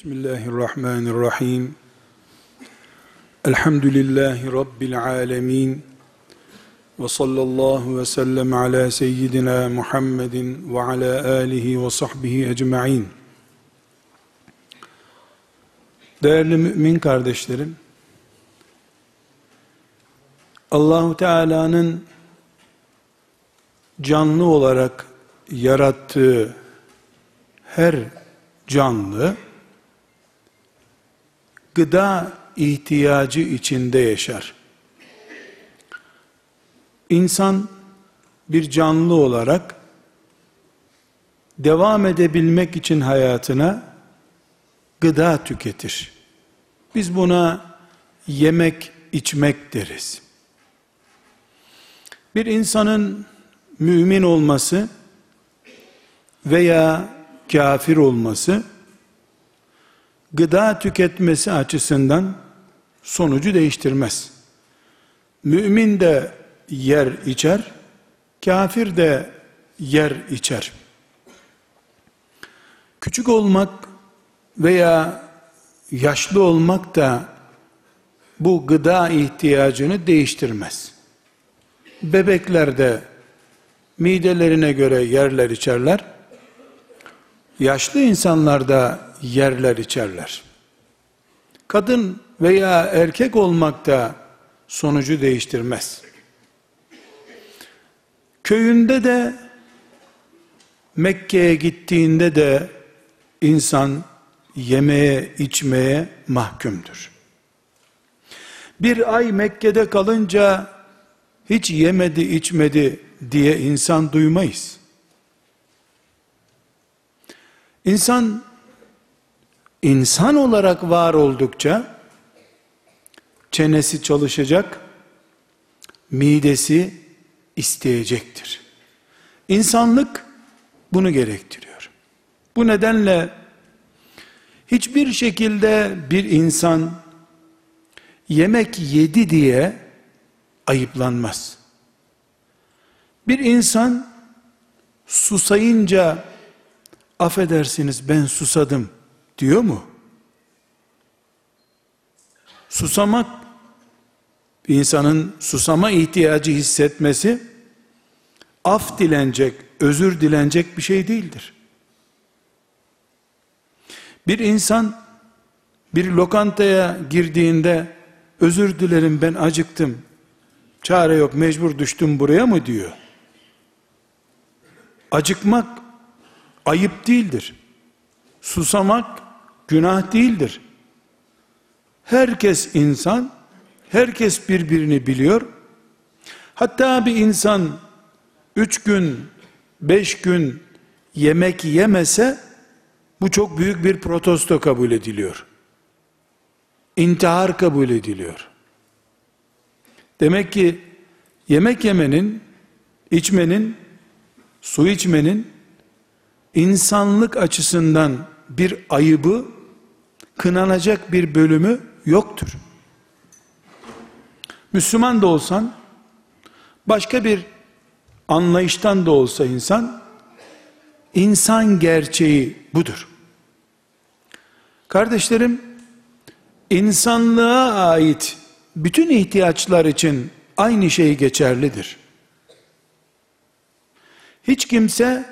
Bismillahirrahmanirrahim. Elhamdülillahi Rabbil alemin. Ve sallallahu ve sellem ala seyyidina Muhammedin ve ala alihi ve sahbihi ecma'in. Değerli mümin kardeşlerim, Allahu Teala'nın canlı olarak yarattığı her canlı gıda ihtiyacı içinde yaşar. İnsan bir canlı olarak devam edebilmek için hayatına gıda tüketir. Biz buna yemek içmek deriz. Bir insanın mümin olması veya kafir olması gıda tüketmesi açısından sonucu değiştirmez. Mümin de yer içer, kafir de yer içer. Küçük olmak veya yaşlı olmak da bu gıda ihtiyacını değiştirmez. Bebekler de midelerine göre yerler içerler. Yaşlı insanlar da yerler içerler. Kadın veya erkek olmak da sonucu değiştirmez. Köyünde de Mekke'ye gittiğinde de insan yemeye, içmeye mahkumdur. Bir ay Mekke'de kalınca hiç yemedi, içmedi diye insan duymayız. İnsan insan olarak var oldukça çenesi çalışacak, midesi isteyecektir. İnsanlık bunu gerektiriyor. Bu nedenle hiçbir şekilde bir insan yemek yedi diye ayıplanmaz. Bir insan susayınca affedersiniz ben susadım diyor mu? Susamak, bir insanın susama ihtiyacı hissetmesi, af dilenecek, özür dilenecek bir şey değildir. Bir insan, bir lokantaya girdiğinde, özür dilerim ben acıktım, çare yok mecbur düştüm buraya mı diyor. Acıkmak, ayıp değildir. Susamak, günah değildir. Herkes insan, herkes birbirini biliyor. Hatta bir insan üç gün, beş gün yemek yemese, bu çok büyük bir protesto kabul ediliyor. İntihar kabul ediliyor. Demek ki yemek yemenin, içmenin, su içmenin insanlık açısından bir ayıbı kınanacak bir bölümü yoktur. Müslüman da olsan, başka bir anlayıştan da olsa insan, insan gerçeği budur. Kardeşlerim, insanlığa ait bütün ihtiyaçlar için aynı şey geçerlidir. Hiç kimse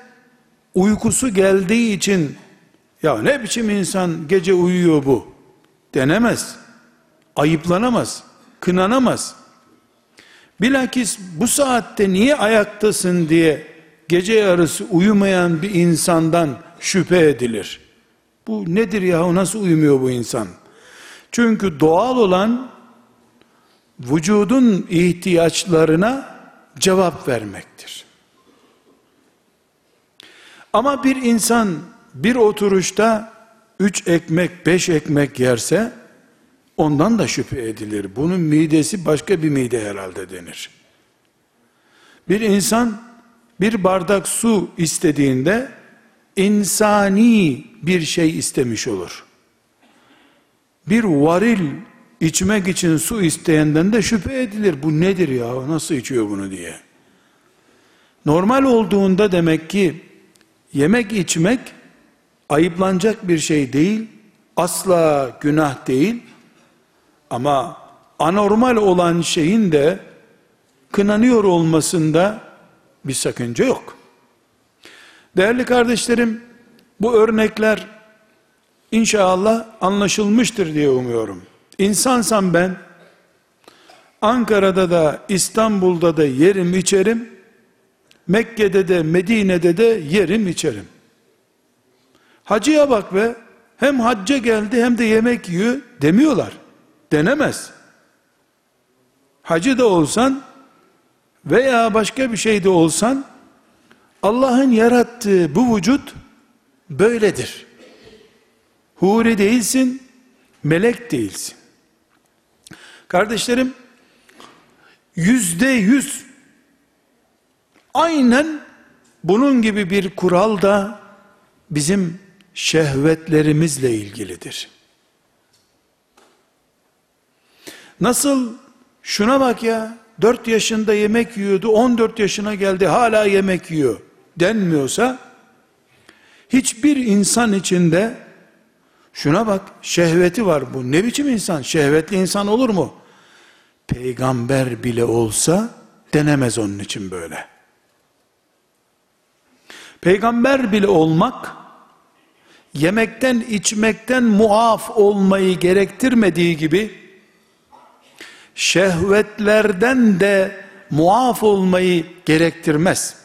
uykusu geldiği için ya ne biçim insan gece uyuyor bu denemez. Ayıplanamaz, kınanamaz. Bilakis bu saatte niye ayaktasın diye gece yarısı uyumayan bir insandan şüphe edilir. Bu nedir ya nasıl uyumuyor bu insan? Çünkü doğal olan vücudun ihtiyaçlarına cevap vermektir. Ama bir insan bir oturuşta üç ekmek, beş ekmek yerse ondan da şüphe edilir. Bunun midesi başka bir mide herhalde denir. Bir insan bir bardak su istediğinde insani bir şey istemiş olur. Bir varil içmek için su isteyenden de şüphe edilir. Bu nedir ya? Nasıl içiyor bunu diye. Normal olduğunda demek ki yemek içmek ayıplanacak bir şey değil, asla günah değil. Ama anormal olan şeyin de kınanıyor olmasında bir sakınca yok. Değerli kardeşlerim, bu örnekler inşallah anlaşılmıştır diye umuyorum. İnsansam ben, Ankara'da da İstanbul'da da yerim içerim, Mekke'de de Medine'de de yerim içerim. Hacıya bak be, hem hacca geldi hem de yemek yiyor demiyorlar. Denemez. Hacı da olsan veya başka bir şey de olsan Allah'ın yarattığı bu vücut böyledir. Huri değilsin, melek değilsin. Kardeşlerim, yüzde yüz aynen bunun gibi bir kural da bizim şehvetlerimizle ilgilidir. Nasıl? Şuna bak ya 4 yaşında yemek yiyordu 14 yaşına geldi hala yemek yiyor denmiyorsa hiçbir insan içinde şuna bak şehveti var bu. Ne biçim insan? Şehvetli insan olur mu? Peygamber bile olsa denemez onun için böyle. Peygamber bile olmak yemekten içmekten muaf olmayı gerektirmediği gibi şehvetlerden de muaf olmayı gerektirmez.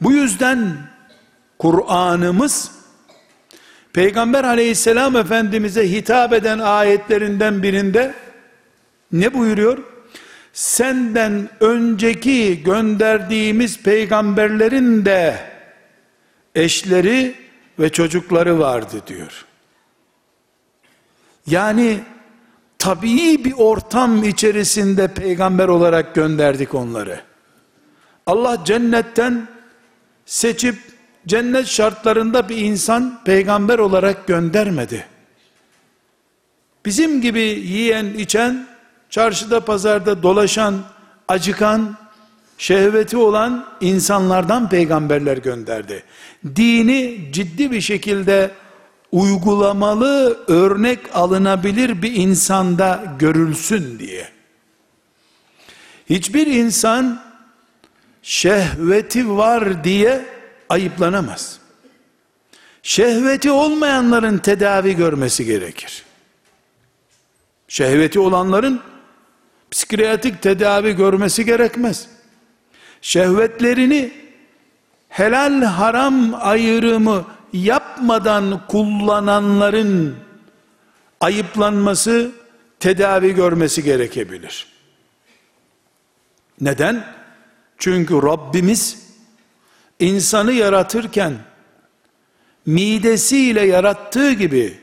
Bu yüzden Kur'an'ımız Peygamber aleyhisselam efendimize hitap eden ayetlerinden birinde ne buyuruyor? Senden önceki gönderdiğimiz peygamberlerin de eşleri ve çocukları vardı diyor. Yani tabii bir ortam içerisinde peygamber olarak gönderdik onları. Allah cennetten seçip cennet şartlarında bir insan peygamber olarak göndermedi. Bizim gibi yiyen, içen, çarşıda pazarda dolaşan, acıkan, şehveti olan insanlardan peygamberler gönderdi. Dini ciddi bir şekilde uygulamalı, örnek alınabilir bir insanda görülsün diye. Hiçbir insan şehveti var diye ayıplanamaz. Şehveti olmayanların tedavi görmesi gerekir. Şehveti olanların psikiyatrik tedavi görmesi gerekmez şehvetlerini helal haram ayrımı yapmadan kullananların ayıplanması, tedavi görmesi gerekebilir. Neden? Çünkü Rabbimiz insanı yaratırken midesiyle yarattığı gibi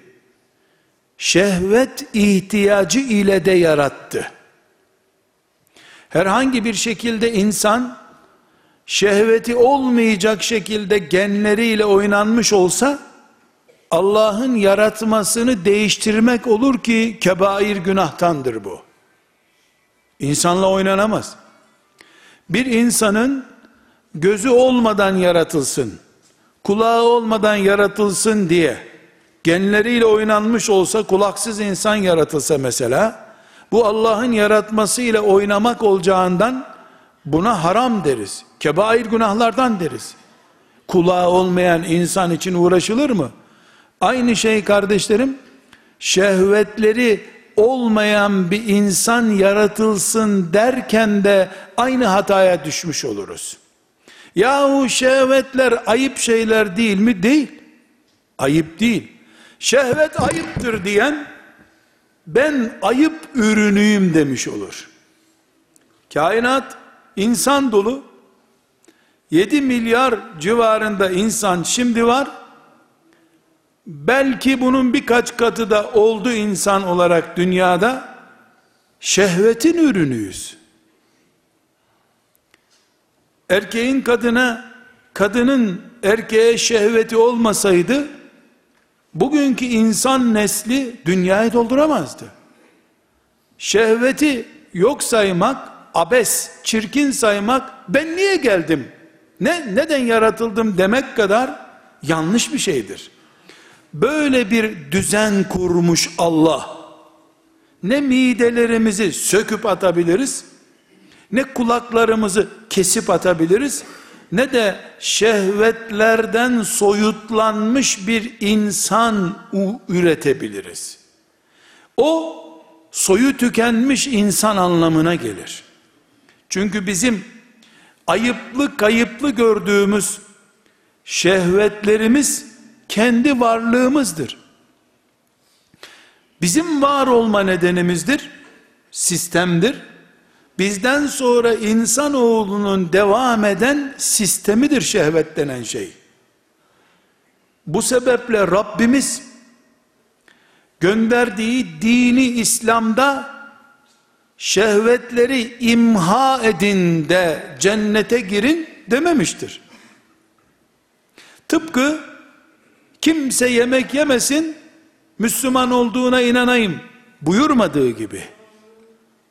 şehvet ihtiyacı ile de yarattı. Herhangi bir şekilde insan şehveti olmayacak şekilde genleriyle oynanmış olsa Allah'ın yaratmasını değiştirmek olur ki kebair günahtandır bu. İnsanla oynanamaz. Bir insanın gözü olmadan yaratılsın, kulağı olmadan yaratılsın diye genleriyle oynanmış olsa kulaksız insan yaratılsa mesela bu Allah'ın yaratmasıyla oynamak olacağından Buna haram deriz. Kebair günahlardan deriz. Kulağı olmayan insan için uğraşılır mı? Aynı şey kardeşlerim, şehvetleri olmayan bir insan yaratılsın derken de aynı hataya düşmüş oluruz. Yahu şehvetler ayıp şeyler değil mi? Değil. Ayıp değil. Şehvet ayıptır diyen ben ayıp ürünüyüm demiş olur. Kainat insan dolu 7 milyar civarında insan şimdi var. Belki bunun birkaç katı da oldu insan olarak dünyada. Şehvetin ürünüyüz. Erkeğin kadına, kadının erkeğe şehveti olmasaydı, bugünkü insan nesli dünyayı dolduramazdı. Şehveti yok saymak, abes, çirkin saymak, ben niye geldim, ne neden yaratıldım demek kadar yanlış bir şeydir. böyle bir düzen kurmuş Allah. Ne midelerimizi söküp atabiliriz, ne kulaklarımızı kesip atabiliriz, ne de şehvetlerden soyutlanmış bir insan üretebiliriz. O soyu tükenmiş insan anlamına gelir. Çünkü bizim ayıplı kayıplı gördüğümüz şehvetlerimiz kendi varlığımızdır. Bizim var olma nedenimizdir, sistemdir. Bizden sonra insanoğlunun devam eden sistemidir şehvet denen şey. Bu sebeple Rabbimiz gönderdiği dini İslam'da şehvetleri imha edin de cennete girin dememiştir. Tıpkı kimse yemek yemesin Müslüman olduğuna inanayım buyurmadığı gibi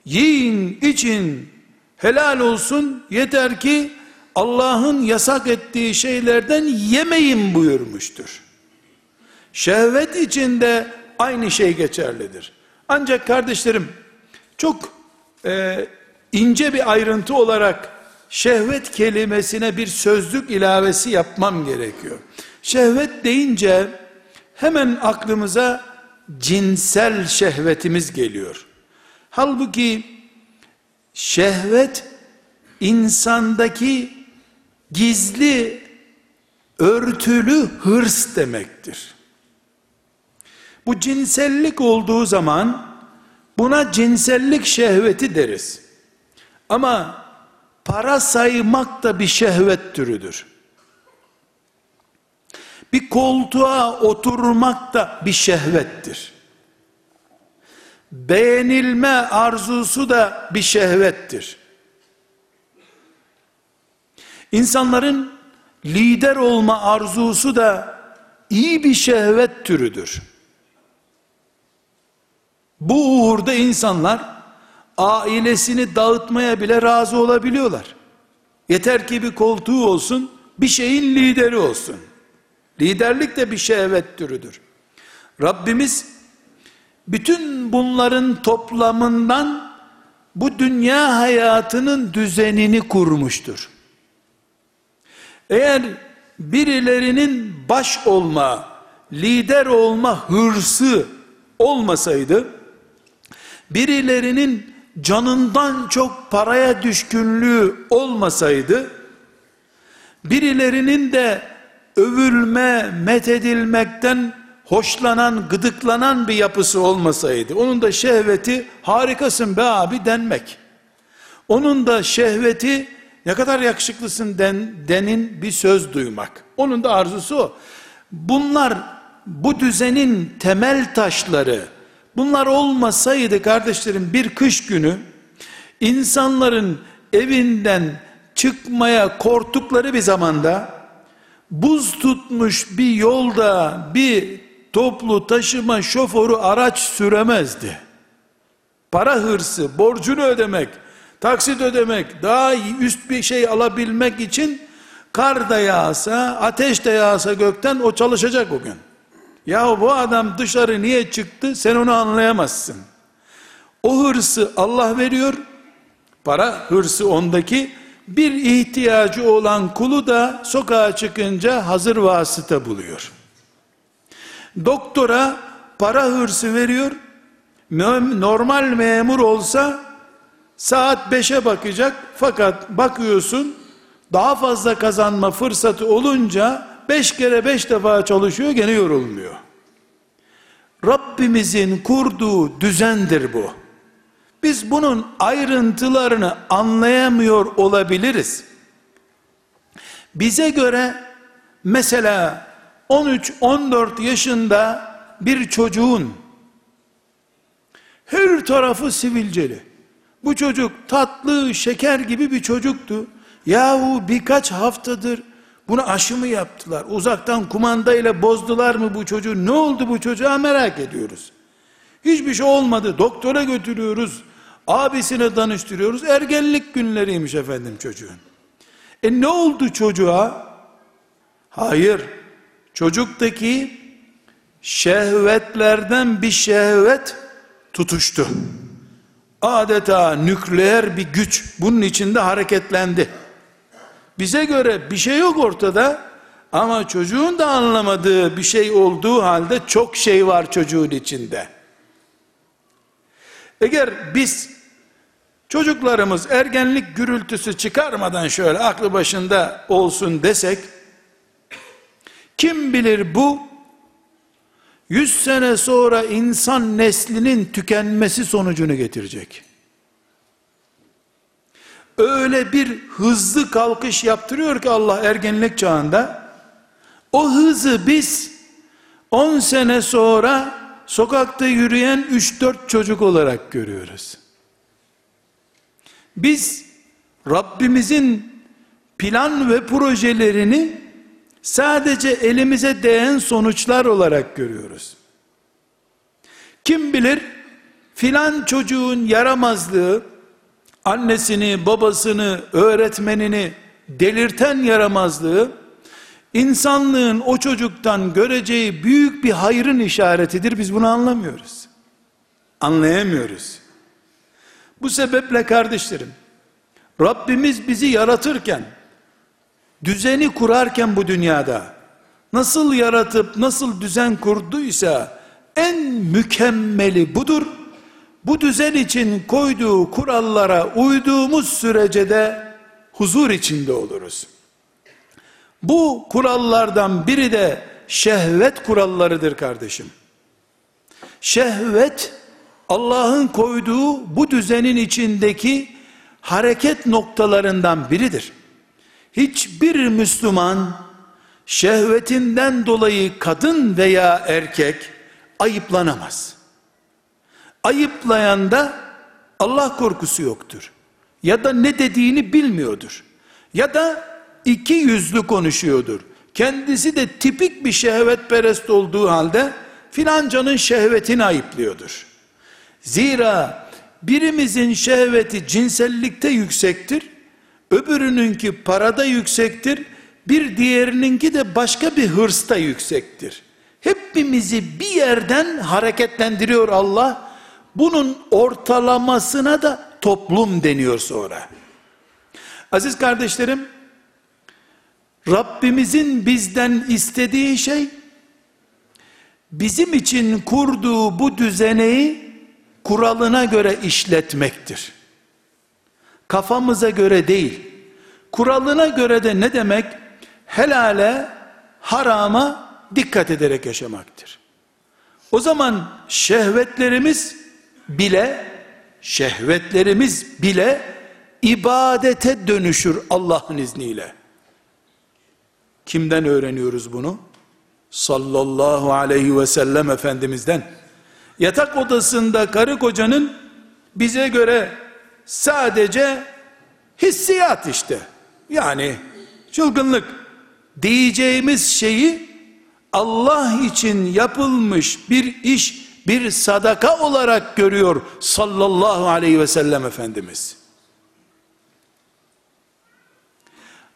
yiyin için helal olsun yeter ki Allah'ın yasak ettiği şeylerden yemeyin buyurmuştur. Şehvet içinde aynı şey geçerlidir. Ancak kardeşlerim çok e, ince bir ayrıntı olarak şehvet kelimesine bir sözlük ilavesi yapmam gerekiyor. Şehvet deyince hemen aklımıza cinsel şehvetimiz geliyor. Halbuki şehvet insandaki gizli örtülü hırs demektir. Bu cinsellik olduğu zaman buna cinsellik şehveti deriz. Ama para saymak da bir şehvet türüdür. Bir koltuğa oturmak da bir şehvettir. Beğenilme arzusu da bir şehvettir. İnsanların lider olma arzusu da iyi bir şehvet türüdür. Bu uğurda insanlar ailesini dağıtmaya bile razı olabiliyorlar. Yeter ki bir koltuğu olsun, bir şeyin lideri olsun. Liderlik de bir şehvet türüdür. Rabbimiz bütün bunların toplamından bu dünya hayatının düzenini kurmuştur. Eğer birilerinin baş olma, lider olma hırsı olmasaydı, birilerinin canından çok paraya düşkünlüğü olmasaydı, birilerinin de övülme, methedilmekten hoşlanan, gıdıklanan bir yapısı olmasaydı, onun da şehveti harikasın be abi denmek. Onun da şehveti ne kadar yakışıklısın den, denin bir söz duymak. Onun da arzusu o. Bunlar bu düzenin temel taşları. Bunlar olmasaydı kardeşlerim bir kış günü insanların evinden çıkmaya korktukları bir zamanda buz tutmuş bir yolda bir toplu taşıma şoförü araç süremezdi. Para hırsı, borcunu ödemek, taksit ödemek, daha üst bir şey alabilmek için kar da yağsa, ateş de yağsa gökten o çalışacak o gün. Ya bu adam dışarı niye çıktı sen onu anlayamazsın. O hırsı Allah veriyor, para hırsı ondaki, bir ihtiyacı olan kulu da sokağa çıkınca hazır vasıta buluyor. Doktora para hırsı veriyor, normal memur olsa saat 5'e bakacak fakat bakıyorsun daha fazla kazanma fırsatı olunca 5 kere 5 defa çalışıyor gene yorulmuyor. Rabbimizin kurduğu düzendir bu. Biz bunun ayrıntılarını anlayamıyor olabiliriz. Bize göre mesela 13-14 yaşında bir çocuğun her tarafı sivilceli. Bu çocuk tatlı, şeker gibi bir çocuktu. Yahu birkaç haftadır bunu aşı mı yaptılar? Uzaktan kumandayla bozdular mı bu çocuğu? Ne oldu bu çocuğa merak ediyoruz. Hiçbir şey olmadı. Doktora götürüyoruz. Abisine danıştırıyoruz. Ergenlik günleriymiş efendim çocuğun. E ne oldu çocuğa? Hayır. Çocuktaki şehvetlerden bir şehvet tutuştu. Adeta nükleer bir güç bunun içinde hareketlendi. Bize göre bir şey yok ortada ama çocuğun da anlamadığı bir şey olduğu halde çok şey var çocuğun içinde. Eğer biz çocuklarımız ergenlik gürültüsü çıkarmadan şöyle aklı başında olsun desek kim bilir bu yüz sene sonra insan neslinin tükenmesi sonucunu getirecek. Öyle bir hızlı kalkış yaptırıyor ki Allah ergenlik çağında o hızı biz 10 sene sonra sokakta yürüyen 3-4 çocuk olarak görüyoruz. Biz Rabbimizin plan ve projelerini sadece elimize değen sonuçlar olarak görüyoruz. Kim bilir filan çocuğun yaramazlığı annesini, babasını, öğretmenini delirten yaramazlığı insanlığın o çocuktan göreceği büyük bir hayrın işaretidir. Biz bunu anlamıyoruz. Anlayamıyoruz. Bu sebeple kardeşlerim, Rabbimiz bizi yaratırken, düzeni kurarken bu dünyada, nasıl yaratıp nasıl düzen kurduysa, en mükemmeli budur. Bu düzen için koyduğu kurallara uyduğumuz sürece de huzur içinde oluruz. Bu kurallardan biri de şehvet kurallarıdır kardeşim. Şehvet Allah'ın koyduğu bu düzenin içindeki hareket noktalarından biridir. Hiçbir Müslüman şehvetinden dolayı kadın veya erkek ayıplanamaz. Ayıplayan da Allah korkusu yoktur. Ya da ne dediğini bilmiyordur. Ya da iki yüzlü konuşuyordur. Kendisi de tipik bir şehvetperest olduğu halde filancanın şehvetini ayıplıyordur. Zira birimizin şehveti cinsellikte yüksektir, öbürününki parada yüksektir, bir diğerininki de başka bir hırsta yüksektir. Hepimizi bir yerden hareketlendiriyor Allah. Bunun ortalamasına da toplum deniyor sonra. Aziz kardeşlerim, Rabbimizin bizden istediği şey, bizim için kurduğu bu düzeneyi kuralına göre işletmektir. Kafamıza göre değil, kuralına göre de ne demek? Helale, harama dikkat ederek yaşamaktır. O zaman şehvetlerimiz bile, şehvetlerimiz bile ibadete dönüşür Allah'ın izniyle. Kimden öğreniyoruz bunu? Sallallahu aleyhi ve sellem Efendimiz'den. Yatak odasında karı kocanın bize göre sadece hissiyat işte. Yani çılgınlık diyeceğimiz şeyi Allah için yapılmış bir iş, bir sadaka olarak görüyor sallallahu aleyhi ve sellem Efendimiz.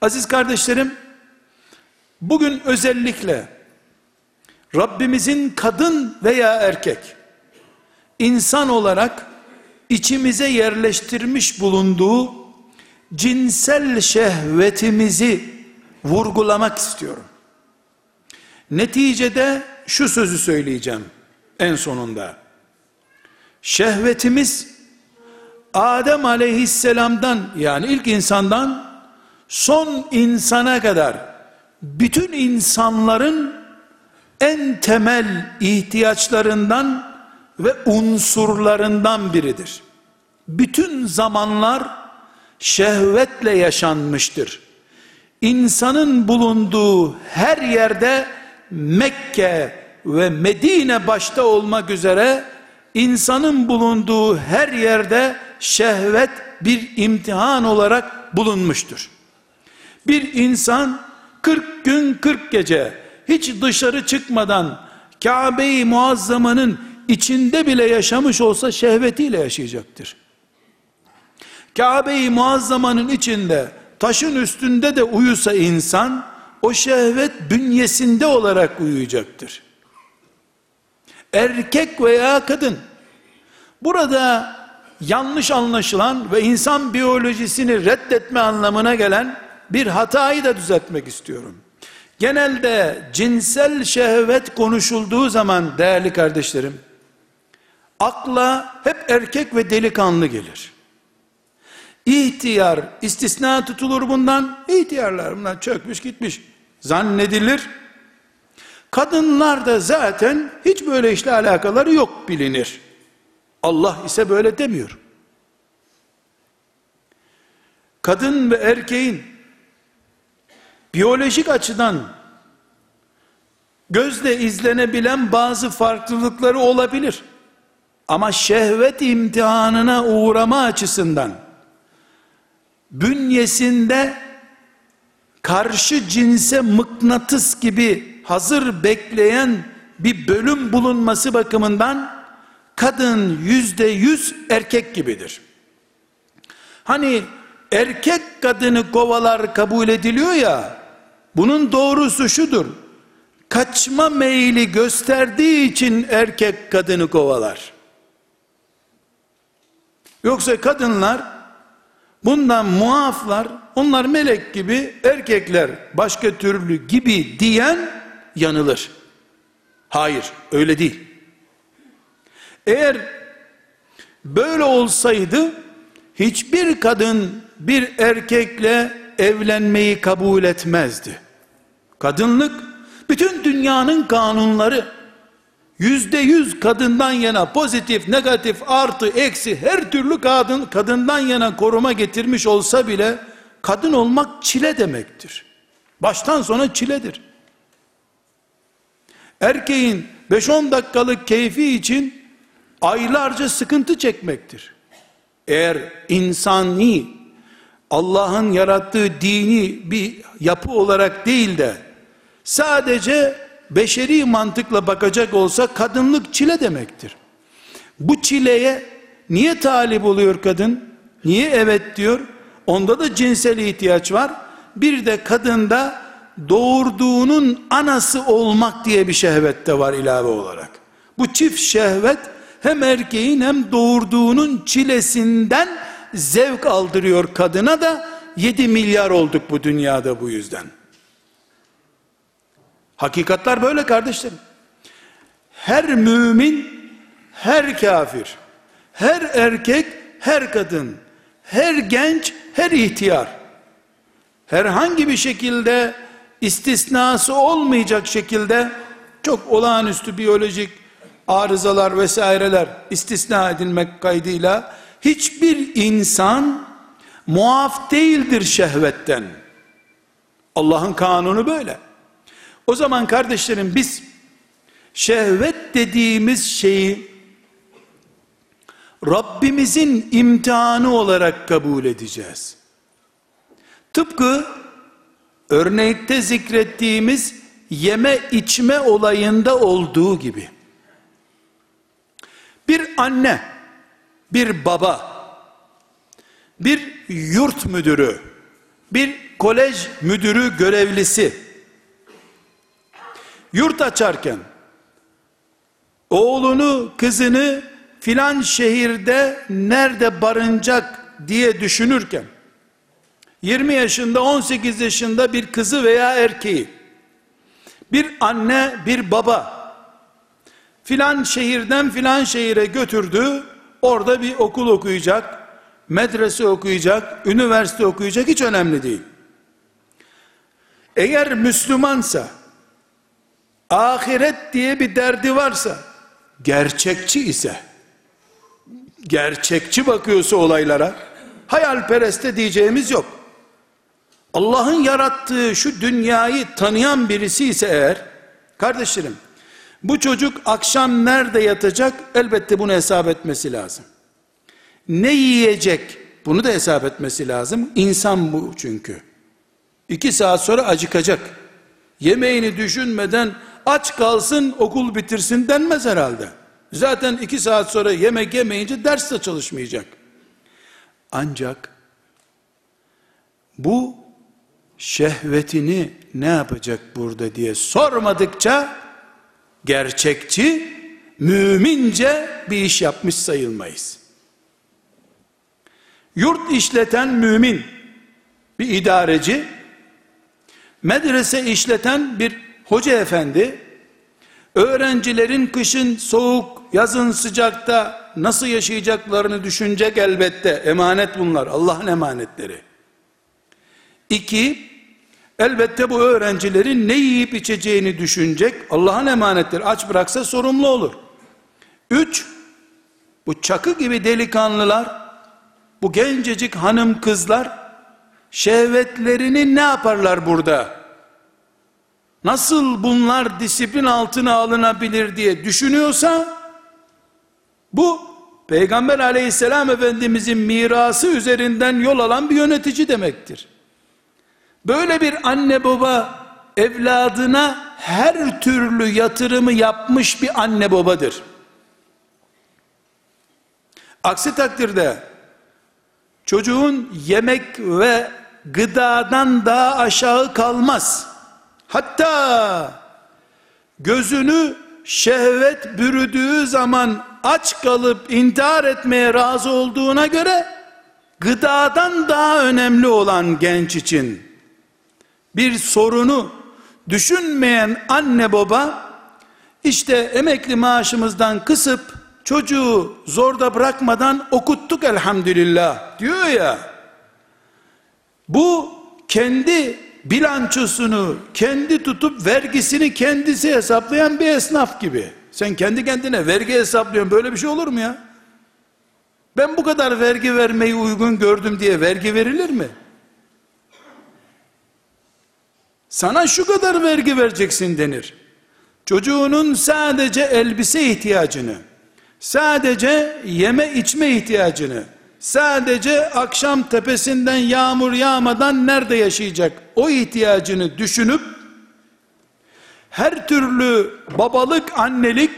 Aziz kardeşlerim, bugün özellikle Rabbimizin kadın veya erkek insan olarak içimize yerleştirmiş bulunduğu cinsel şehvetimizi vurgulamak istiyorum. Neticede şu sözü söyleyeceğim en sonunda. Şehvetimiz Adem aleyhisselamdan yani ilk insandan son insana kadar bütün insanların en temel ihtiyaçlarından ve unsurlarından biridir. Bütün zamanlar şehvetle yaşanmıştır. İnsanın bulunduğu her yerde Mekke ve Medine başta olmak üzere insanın bulunduğu her yerde şehvet bir imtihan olarak bulunmuştur. Bir insan 40 gün 40 gece hiç dışarı çıkmadan Kabe-i Muazzama'nın içinde bile yaşamış olsa şehvetiyle yaşayacaktır. Kabe-i Muazzama'nın içinde taşın üstünde de uyusa insan o şehvet bünyesinde olarak uyuyacaktır. Erkek veya kadın. Burada yanlış anlaşılan ve insan biyolojisini reddetme anlamına gelen bir hatayı da düzeltmek istiyorum. Genelde cinsel şehvet konuşulduğu zaman değerli kardeşlerim, akla hep erkek ve delikanlı gelir. İhtiyar istisna tutulur bundan. İhtiyarlar bunlar çökmüş gitmiş zannedilir. Kadınlar da zaten hiç böyle işle alakaları yok bilinir. Allah ise böyle demiyor. Kadın ve erkeğin biyolojik açıdan gözle izlenebilen bazı farklılıkları olabilir. Ama şehvet imtihanına uğrama açısından bünyesinde karşı cinse mıknatıs gibi hazır bekleyen bir bölüm bulunması bakımından kadın yüzde yüz erkek gibidir. Hani erkek kadını kovalar kabul ediliyor ya, bunun doğrusu şudur. Kaçma meyili gösterdiği için erkek kadını kovalar. Yoksa kadınlar bundan muaflar, onlar melek gibi, erkekler başka türlü gibi diyen yanılır. Hayır, öyle değil. Eğer böyle olsaydı hiçbir kadın bir erkekle evlenmeyi kabul etmezdi. Kadınlık bütün dünyanın kanunları yüzde yüz kadından yana pozitif, negatif, artı, eksi her türlü kadın kadından yana koruma getirmiş olsa bile kadın olmak çile demektir. Baştan sona çiledir. Erkeğin 5-10 dakikalık keyfi için aylarca sıkıntı çekmektir. Eğer insani Allah'ın yarattığı dini bir yapı olarak değil de sadece beşeri mantıkla bakacak olsa kadınlık çile demektir. Bu çileye niye talip oluyor kadın? Niye evet diyor? Onda da cinsel ihtiyaç var. Bir de kadında doğurduğunun anası olmak diye bir şehvet de var ilave olarak. Bu çift şehvet hem erkeğin hem doğurduğunun çilesinden zevk aldırıyor kadına da 7 milyar olduk bu dünyada bu yüzden. Hakikatlar böyle kardeşlerim. Her mümin, her kafir, her erkek, her kadın, her genç, her ihtiyar, herhangi bir şekilde istisnası olmayacak şekilde çok olağanüstü biyolojik arızalar vesaireler istisna edilmek kaydıyla hiçbir insan muaf değildir şehvetten. Allah'ın kanunu böyle. O zaman kardeşlerim biz şehvet dediğimiz şeyi Rabbimizin imtihanı olarak kabul edeceğiz. Tıpkı örnekte zikrettiğimiz yeme içme olayında olduğu gibi. Bir anne, bir baba, bir yurt müdürü, bir kolej müdürü görevlisi yurt açarken oğlunu, kızını filan şehirde nerede barınacak diye düşünürken 20 yaşında 18 yaşında bir kızı veya erkeği. Bir anne bir baba. Filan şehirden filan şehire götürdü orada bir okul okuyacak medrese okuyacak üniversite okuyacak hiç önemli değil. Eğer Müslümansa ahiret diye bir derdi varsa gerçekçi ise gerçekçi bakıyorsa olaylara hayalpereste diyeceğimiz yok Allah'ın yarattığı şu dünyayı tanıyan birisi ise eğer, kardeşlerim, bu çocuk akşam nerede yatacak? Elbette bunu hesap etmesi lazım. Ne yiyecek? Bunu da hesap etmesi lazım. İnsan bu çünkü. İki saat sonra acıkacak. Yemeğini düşünmeden aç kalsın okul bitirsin denmez herhalde. Zaten iki saat sonra yemek yemeyince ders de çalışmayacak. Ancak bu şehvetini ne yapacak burada diye sormadıkça gerçekçi mümince bir iş yapmış sayılmayız. Yurt işleten mümin, bir idareci, medrese işleten bir hoca efendi, öğrencilerin kışın soğuk, yazın sıcakta nasıl yaşayacaklarını düşünecek elbette. Emanet bunlar, Allah'ın emanetleri. İki, elbette bu öğrencilerin ne yiyip içeceğini düşünecek. Allah'ın emanetleri. Aç bıraksa sorumlu olur. Üç, bu çakı gibi delikanlılar, bu gencecik hanım kızlar, şehvetlerini ne yaparlar burada? Nasıl bunlar disiplin altına alınabilir diye düşünüyorsa, bu Peygamber aleyhisselam efendimizin mirası üzerinden yol alan bir yönetici demektir. Böyle bir anne baba evladına her türlü yatırımı yapmış bir anne babadır. Aksi takdirde çocuğun yemek ve gıdadan daha aşağı kalmaz. Hatta gözünü şehvet bürüdüğü zaman aç kalıp intihar etmeye razı olduğuna göre gıdadan daha önemli olan genç için bir sorunu düşünmeyen anne baba işte emekli maaşımızdan kısıp çocuğu zorda bırakmadan okuttuk elhamdülillah diyor ya. Bu kendi bilançosunu kendi tutup vergisini kendisi hesaplayan bir esnaf gibi. Sen kendi kendine vergi hesaplıyorsun böyle bir şey olur mu ya? Ben bu kadar vergi vermeyi uygun gördüm diye vergi verilir mi? Sana şu kadar vergi vereceksin denir. Çocuğunun sadece elbise ihtiyacını, sadece yeme içme ihtiyacını, sadece akşam tepesinden yağmur yağmadan nerede yaşayacak o ihtiyacını düşünüp her türlü babalık, annelik,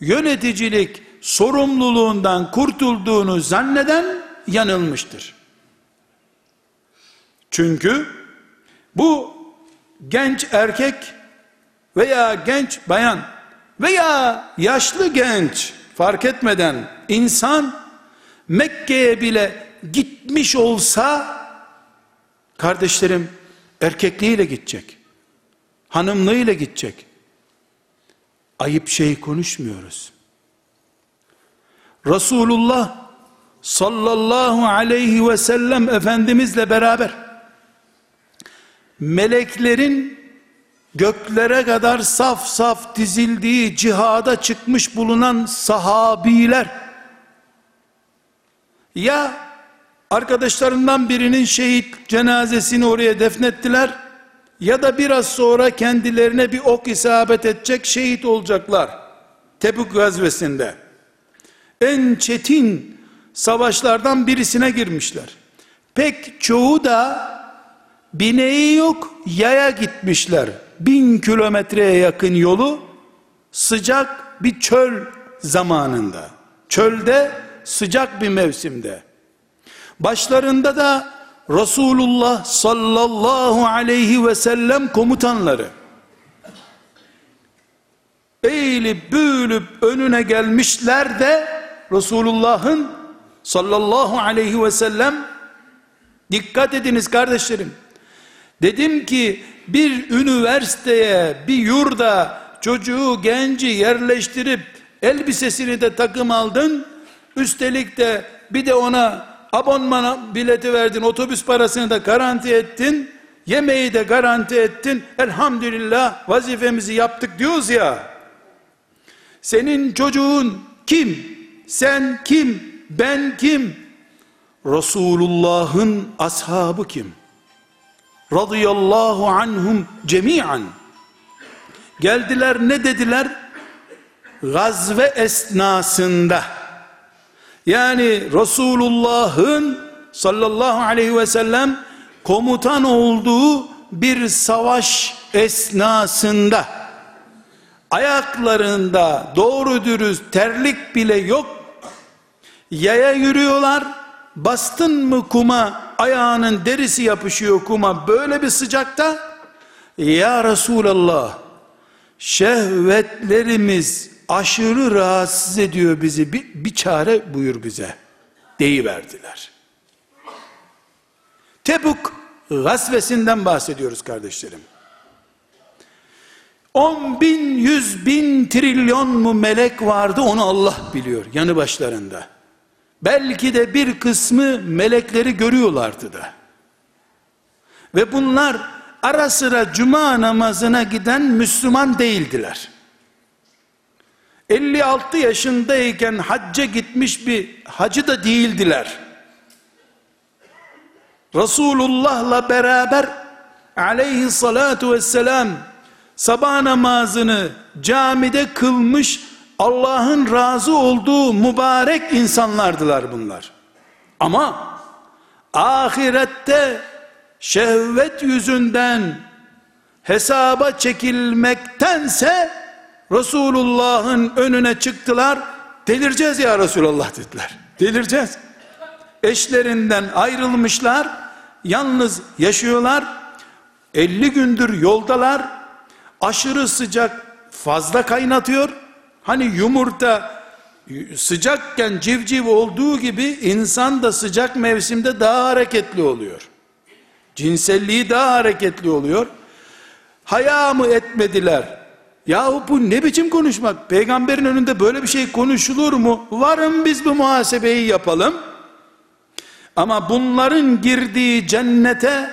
yöneticilik sorumluluğundan kurtulduğunu zanneden yanılmıştır. Çünkü bu genç erkek veya genç bayan veya yaşlı genç fark etmeden insan Mekke'ye bile gitmiş olsa kardeşlerim erkekliğiyle gidecek. Hanımlığıyla gidecek. Ayıp şey konuşmuyoruz. Resulullah sallallahu aleyhi ve sellem Efendimizle beraber meleklerin göklere kadar saf saf dizildiği cihada çıkmış bulunan sahabiler. Ya arkadaşlarından birinin şehit cenazesini oraya defnettiler ya da biraz sonra kendilerine bir ok isabet edecek şehit olacaklar Tebük gazvesinde. En çetin savaşlardan birisine girmişler. Pek çoğu da bineği yok yaya gitmişler. Bin kilometreye yakın yolu sıcak bir çöl zamanında. Çölde sıcak bir mevsimde. Başlarında da Resulullah sallallahu aleyhi ve sellem komutanları. Eğilip büyülüp önüne gelmişler de Resulullah'ın sallallahu aleyhi ve sellem dikkat ediniz kardeşlerim Dedim ki bir üniversiteye, bir yurda çocuğu genci yerleştirip elbisesini de takım aldın. Üstelik de bir de ona abonman bileti verdin, otobüs parasını da garanti ettin. Yemeği de garanti ettin. Elhamdülillah vazifemizi yaptık diyoruz ya. Senin çocuğun kim? Sen kim? Ben kim? Resulullah'ın ashabı kim? Radıyallahu anhum cemiyan geldiler ne dediler? Gazve esnasında. Yani Resulullah'ın sallallahu aleyhi ve sellem komutan olduğu bir savaş esnasında ayaklarında doğru dürüst terlik bile yok yaya yürüyorlar bastın mı kuma ayağının derisi yapışıyor kuma böyle bir sıcakta ya Resulallah şehvetlerimiz aşırı rahatsız ediyor bizi. Bir, bir çare buyur bize. Deyiverdiler. Tebuk gazvesinden bahsediyoruz kardeşlerim. 10 bin, 100 bin, trilyon mu melek vardı onu Allah biliyor yanı başlarında. Belki de bir kısmı melekleri görüyorlardı da. Ve bunlar ara sıra cuma namazına giden Müslüman değildiler. 56 yaşındayken hacca gitmiş bir hacı da değildiler. Resulullah'la beraber aleyhissalatu vesselam sabah namazını camide kılmış Allah'ın razı olduğu mübarek insanlardılar bunlar. Ama ahirette şehvet yüzünden hesaba çekilmektense Resulullah'ın önüne çıktılar. Delireceğiz ya Resulullah dediler. Delireceğiz. Eşlerinden ayrılmışlar. Yalnız yaşıyorlar. 50 gündür yoldalar. Aşırı sıcak fazla kaynatıyor. Hani yumurta sıcakken civciv olduğu gibi insan da sıcak mevsimde daha hareketli oluyor. Cinselliği daha hareketli oluyor. Haya mı etmediler? Yahu bu ne biçim konuşmak? Peygamberin önünde böyle bir şey konuşulur mu? Varın biz bu muhasebeyi yapalım. Ama bunların girdiği cennete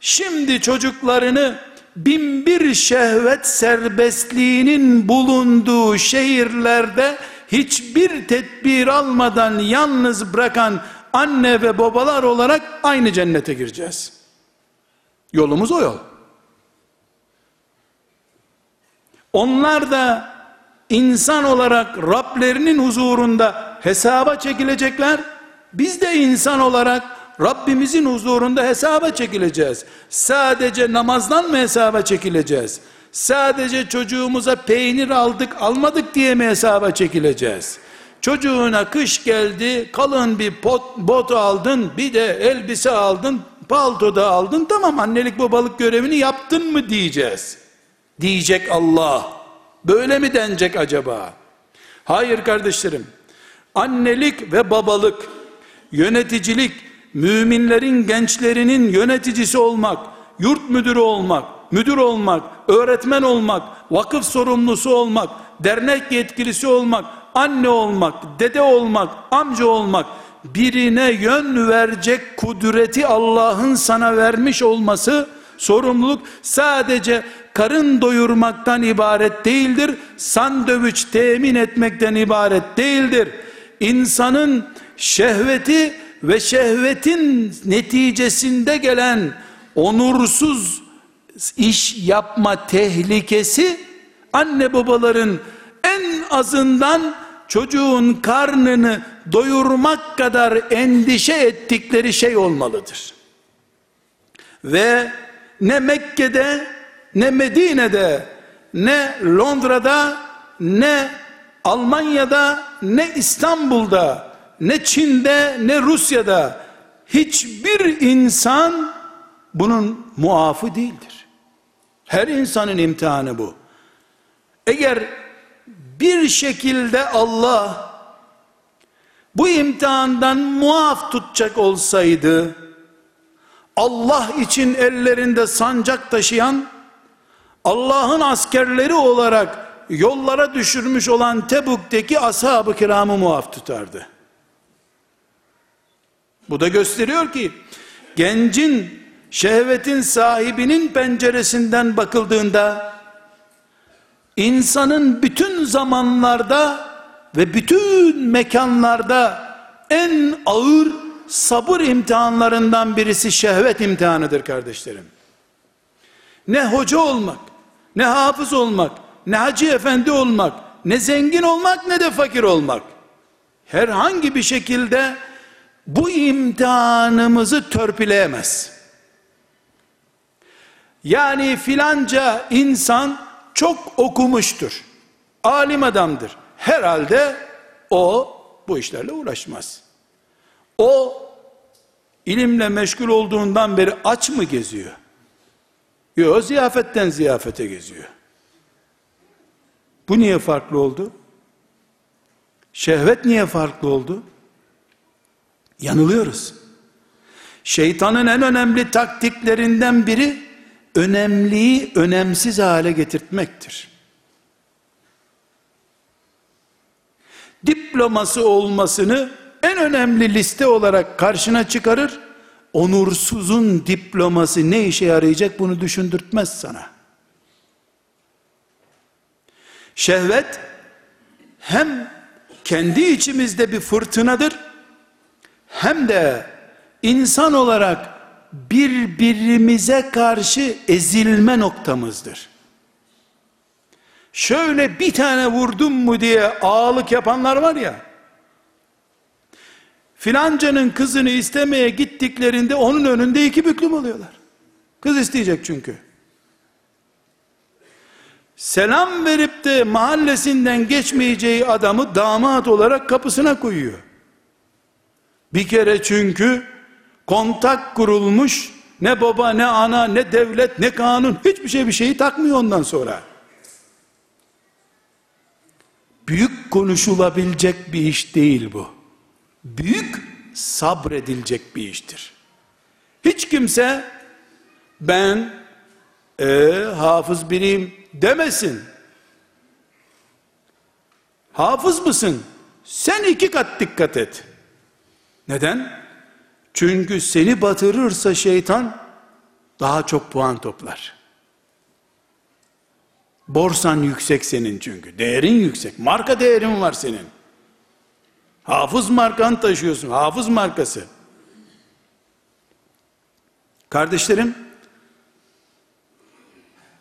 şimdi çocuklarını bin bir şehvet serbestliğinin bulunduğu şehirlerde hiçbir tedbir almadan yalnız bırakan anne ve babalar olarak aynı cennete gireceğiz. Yolumuz o yol. Onlar da insan olarak Rablerinin huzurunda hesaba çekilecekler. Biz de insan olarak Rabbimizin huzurunda hesaba çekileceğiz. Sadece namazdan mı hesaba çekileceğiz? Sadece çocuğumuza peynir aldık almadık diye mi hesaba çekileceğiz? Çocuğuna kış geldi, kalın bir pot, bot aldın, bir de elbise aldın, palto da aldın, tamam annelik babalık görevini yaptın mı diyeceğiz. Diyecek Allah. Böyle mi denecek acaba? Hayır kardeşlerim. Annelik ve babalık, yöneticilik, müminlerin gençlerinin yöneticisi olmak, yurt müdürü olmak, müdür olmak, öğretmen olmak, vakıf sorumlusu olmak, dernek yetkilisi olmak, anne olmak, dede olmak, amca olmak, birine yön verecek kudreti Allah'ın sana vermiş olması, sorumluluk sadece karın doyurmaktan ibaret değildir, sandviç temin etmekten ibaret değildir. İnsanın şehveti ve şehvetin neticesinde gelen onursuz iş yapma tehlikesi anne babaların en azından çocuğun karnını doyurmak kadar endişe ettikleri şey olmalıdır. Ve ne Mekke'de ne Medine'de ne Londra'da ne Almanya'da ne İstanbul'da ne Çin'de ne Rusya'da hiçbir insan bunun muafı değildir. Her insanın imtihanı bu. Eğer bir şekilde Allah bu imtihandan muaf tutacak olsaydı Allah için ellerinde sancak taşıyan Allah'ın askerleri olarak yollara düşürmüş olan Tebuk'teki ashab-ı kiramı muaf tutardı. Bu da gösteriyor ki gencin şehvetin sahibinin penceresinden bakıldığında insanın bütün zamanlarda ve bütün mekanlarda en ağır sabır imtihanlarından birisi şehvet imtihanıdır kardeşlerim. Ne hoca olmak, ne hafız olmak, ne hacı efendi olmak, ne zengin olmak ne de fakir olmak. Herhangi bir şekilde bu imtihanımızı törpüleyemez. Yani filanca insan çok okumuştur. Alim adamdır. Herhalde o bu işlerle uğraşmaz. O ilimle meşgul olduğundan beri aç mı geziyor? Yok ziyafetten ziyafete geziyor. Bu niye farklı oldu? Şehvet niye farklı oldu? Yanılıyoruz. Şeytanın en önemli taktiklerinden biri önemliyi önemsiz hale getirtmektir. Diploması olmasını en önemli liste olarak karşına çıkarır. Onursuzun diploması ne işe yarayacak bunu düşündürtmez sana. Şehvet hem kendi içimizde bir fırtınadır hem de insan olarak birbirimize karşı ezilme noktamızdır. Şöyle bir tane vurdum mu diye ağalık yapanlar var ya, filancanın kızını istemeye gittiklerinde onun önünde iki büklüm oluyorlar. Kız isteyecek çünkü. Selam verip de mahallesinden geçmeyeceği adamı damat olarak kapısına koyuyor. Bir kere çünkü kontak kurulmuş ne baba ne ana ne devlet ne kanun hiçbir şey bir şeyi takmıyor ondan sonra. Büyük konuşulabilecek bir iş değil bu. Büyük sabredilecek bir iştir. Hiç kimse ben e, hafız biriyim demesin. Hafız mısın? Sen iki kat dikkat et. Neden? Çünkü seni batırırsa şeytan daha çok puan toplar. Borsan yüksek senin çünkü. Değerin yüksek. Marka değerin var senin. Hafız markanı taşıyorsun. Hafız markası. Kardeşlerim,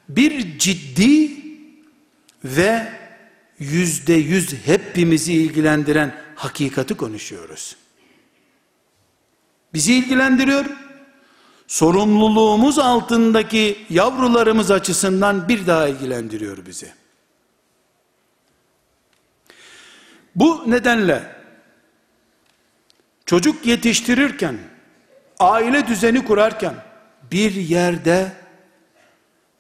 bir ciddi ve yüzde yüz hepimizi ilgilendiren hakikati konuşuyoruz. Bizi ilgilendiriyor. Sorumluluğumuz altındaki yavrularımız açısından bir daha ilgilendiriyor bizi. Bu nedenle çocuk yetiştirirken, aile düzeni kurarken, bir yerde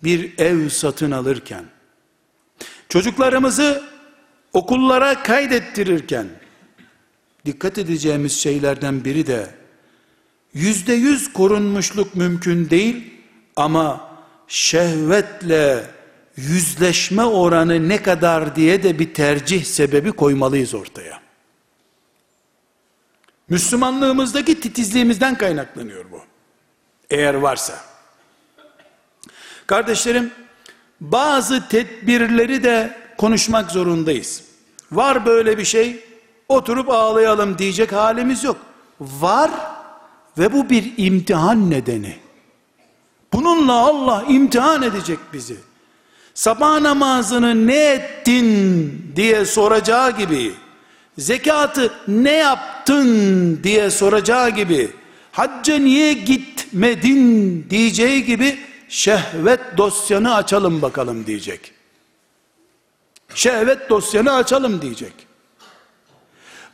bir ev satın alırken, çocuklarımızı okullara kaydettirirken, dikkat edeceğimiz şeylerden biri de, yüzde yüz korunmuşluk mümkün değil, ama şehvetle yüzleşme oranı ne kadar diye de bir tercih sebebi koymalıyız ortaya. Müslümanlığımızdaki titizliğimizden kaynaklanıyor bu. Eğer varsa. Kardeşlerim, bazı tedbirleri de konuşmak zorundayız. Var böyle bir şey, oturup ağlayalım diyecek halimiz yok. Var ve bu bir imtihan nedeni. Bununla Allah imtihan edecek bizi. Sabah namazını ne ettin diye soracağı gibi, zekatı ne yaptın diye soracağı gibi, hacca niye gitmedin diyeceği gibi, şehvet dosyanı açalım bakalım diyecek. Şehvet dosyanı açalım diyecek.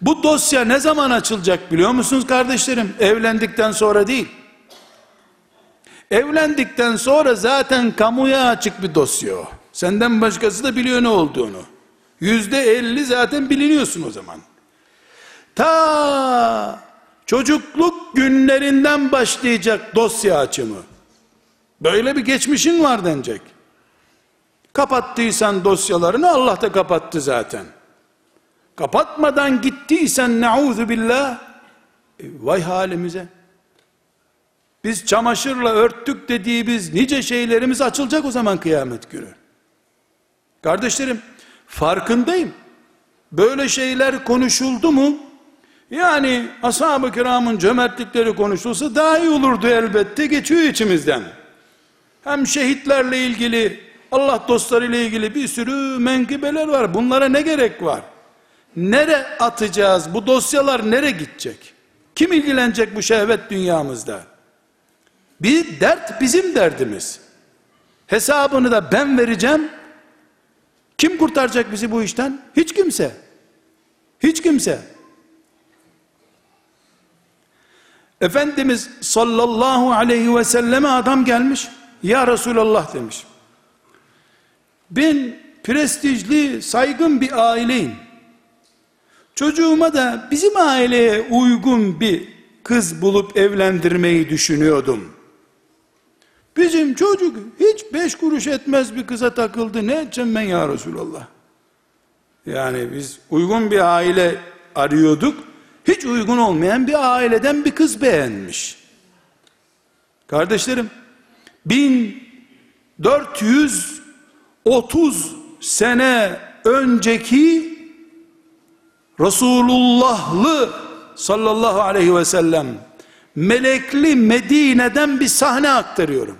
Bu dosya ne zaman açılacak biliyor musunuz kardeşlerim? Evlendikten sonra değil. Evlendikten sonra zaten kamuya açık bir dosya o. Senden başkası da biliyor ne olduğunu. Yüzde elli zaten biliniyorsun o zaman. Ta çocukluk günlerinden başlayacak dosya açımı. Böyle bir geçmişin var denecek. Kapattıysan dosyalarını Allah da kapattı zaten. Kapatmadan gittiysen nauzu billah e, vay halimize. Biz çamaşırla örttük dediğimiz nice şeylerimiz açılacak o zaman kıyamet günü. Kardeşlerim farkındayım. Böyle şeyler konuşuldu mu? Yani ashab-ı kiramın cömertlikleri konuşulsa daha iyi olurdu elbette geçiyor içimizden. Hem şehitlerle ilgili, Allah dostları ile ilgili bir sürü menkıbeler var. Bunlara ne gerek var? Nere atacağız? Bu dosyalar nere gidecek? Kim ilgilenecek bu şehvet dünyamızda? Bir dert bizim derdimiz. Hesabını da ben vereceğim. Kim kurtaracak bizi bu işten? Hiç kimse. Hiç kimse. Efendimiz sallallahu aleyhi ve selleme adam gelmiş. Ya Resulallah demiş. Ben prestijli, saygın bir aileyim. Çocuğuma da bizim aileye uygun bir kız bulup evlendirmeyi düşünüyordum. Bizim çocuk hiç beş kuruş etmez bir kıza takıldı. Ne edeceğim ben ya Resulallah? Yani biz uygun bir aile arıyorduk. Hiç uygun olmayan bir aileden bir kız beğenmiş. Kardeşlerim, 1430 sene önceki Resulullahlı sallallahu aleyhi ve sellem melekli Medine'den bir sahne aktarıyorum.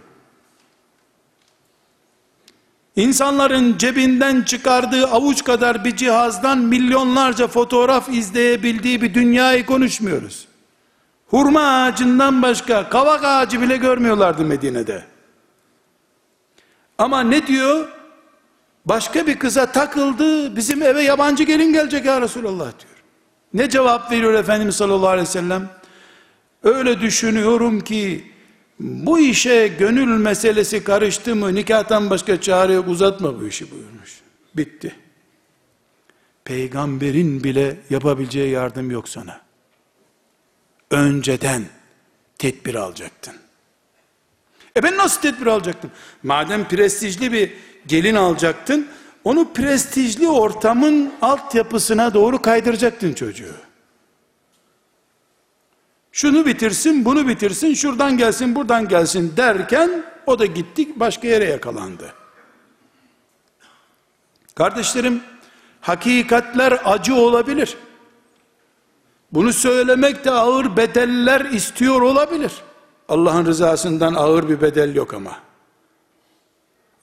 İnsanların cebinden çıkardığı avuç kadar bir cihazdan milyonlarca fotoğraf izleyebildiği bir dünyayı konuşmuyoruz. Hurma ağacından başka kavak ağacı bile görmüyorlardı Medine'de. Ama ne diyor? Başka bir kıza takıldı, bizim eve yabancı gelin gelecek ya Resulallah diyor. Ne cevap veriyor Efendimiz sallallahu aleyhi ve sellem? Öyle düşünüyorum ki bu işe gönül meselesi karıştı mı nikahtan başka çare yok uzatma bu işi buyurmuş. Bitti. Peygamberin bile yapabileceği yardım yok sana. Önceden tedbir alacaktın. E ben nasıl tedbir alacaktım? Madem prestijli bir gelin alacaktın, onu prestijli ortamın altyapısına doğru kaydıracaktın çocuğu. Şunu bitirsin, bunu bitirsin, şuradan gelsin, buradan gelsin derken o da gitti başka yere yakalandı. Kardeşlerim, hakikatler acı olabilir. Bunu söylemek de ağır bedeller istiyor olabilir. Allah'ın rızasından ağır bir bedel yok ama.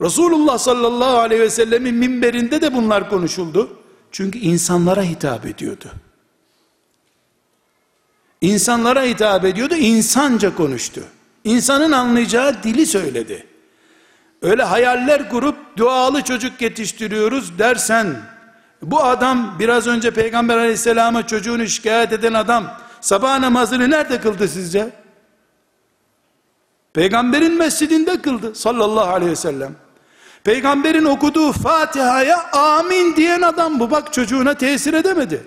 Resulullah sallallahu aleyhi ve sellemin minberinde de bunlar konuşuldu. Çünkü insanlara hitap ediyordu. İnsanlara hitap ediyordu, insanca konuştu. İnsanın anlayacağı dili söyledi. Öyle hayaller kurup dualı çocuk yetiştiriyoruz dersen, bu adam biraz önce Peygamber aleyhisselama çocuğunu şikayet eden adam, sabah namazını nerede kıldı sizce? Peygamberin mescidinde kıldı sallallahu aleyhi ve sellem. Peygamberin okuduğu Fatiha'ya amin diyen adam bu bak çocuğuna tesir edemedi.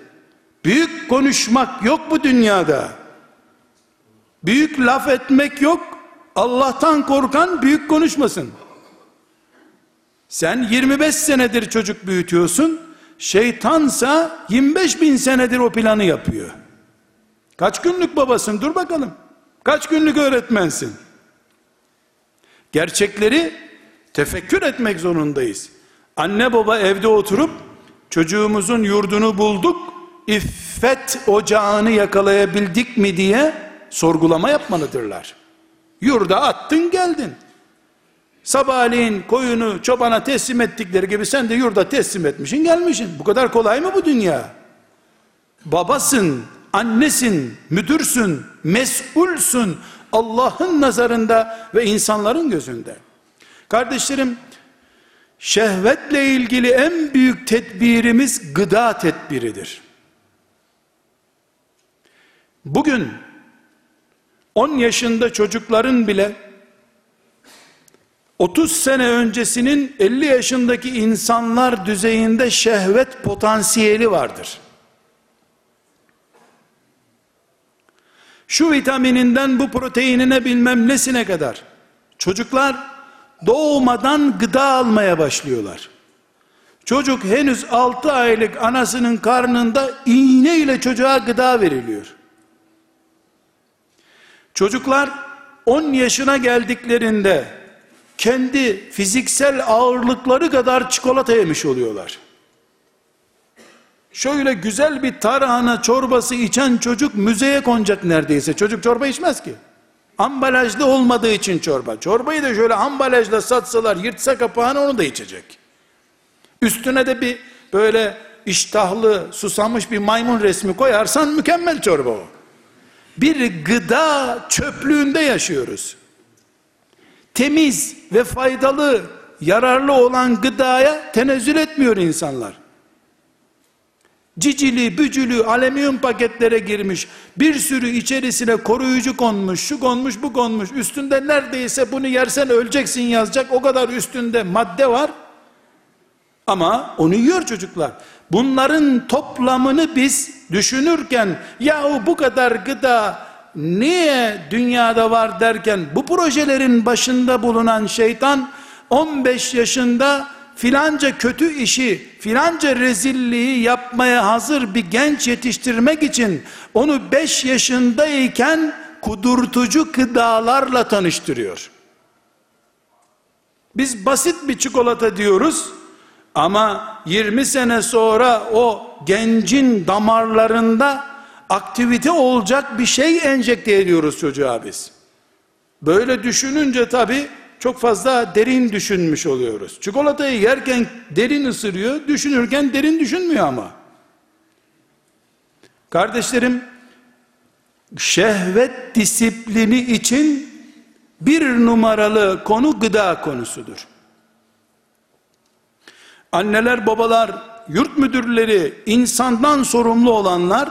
Büyük konuşmak yok bu dünyada. Büyük laf etmek yok. Allah'tan korkan büyük konuşmasın. Sen 25 senedir çocuk büyütüyorsun. Şeytansa 25 bin senedir o planı yapıyor. Kaç günlük babasın dur bakalım. Kaç günlük öğretmensin. Gerçekleri tefekkür etmek zorundayız. Anne baba evde oturup çocuğumuzun yurdunu bulduk iffet ocağını yakalayabildik mi diye sorgulama yapmalıdırlar. Yurda attın geldin. Sabahleyin koyunu çobana teslim ettikleri gibi sen de yurda teslim etmişsin gelmişsin. Bu kadar kolay mı bu dünya? Babasın, annesin, müdürsün, mesulsün Allah'ın nazarında ve insanların gözünde. Kardeşlerim, şehvetle ilgili en büyük tedbirimiz gıda tedbiridir. Bugün 10 yaşında çocukların bile 30 sene öncesinin 50 yaşındaki insanlar düzeyinde şehvet potansiyeli vardır. Şu vitamininden bu proteinine bilmem nesine kadar çocuklar doğmadan gıda almaya başlıyorlar. Çocuk henüz 6 aylık anasının karnında iğne ile çocuğa gıda veriliyor. Çocuklar 10 yaşına geldiklerinde kendi fiziksel ağırlıkları kadar çikolata yemiş oluyorlar. Şöyle güzel bir tarhana çorbası içen çocuk müzeye konacak neredeyse. Çocuk çorba içmez ki. Ambalajlı olmadığı için çorba. Çorbayı da şöyle ambalajla satsalar yırtsa kapağını onu da içecek. Üstüne de bir böyle iştahlı susamış bir maymun resmi koyarsan mükemmel çorba o bir gıda çöplüğünde yaşıyoruz. Temiz ve faydalı, yararlı olan gıdaya tenezzül etmiyor insanlar. Cicili, bücülü, alüminyum paketlere girmiş, bir sürü içerisine koruyucu konmuş, şu konmuş, bu konmuş, üstünde neredeyse bunu yersen öleceksin yazacak, o kadar üstünde madde var. Ama onu yiyor çocuklar. Bunların toplamını biz düşünürken yahu bu kadar gıda niye dünyada var derken bu projelerin başında bulunan şeytan 15 yaşında filanca kötü işi, filanca rezilliği yapmaya hazır bir genç yetiştirmek için onu 5 yaşındayken kudurtucu gıdalarla tanıştırıyor. Biz basit bir çikolata diyoruz ama 20 sene sonra o gencin damarlarında aktivite olacak bir şey enjekte ediyoruz çocuğa biz. Böyle düşününce tabi çok fazla derin düşünmüş oluyoruz. Çikolatayı yerken derin ısırıyor, düşünürken derin düşünmüyor ama. Kardeşlerim, şehvet disiplini için bir numaralı konu gıda konusudur. Anneler, babalar, yurt müdürleri, insandan sorumlu olanlar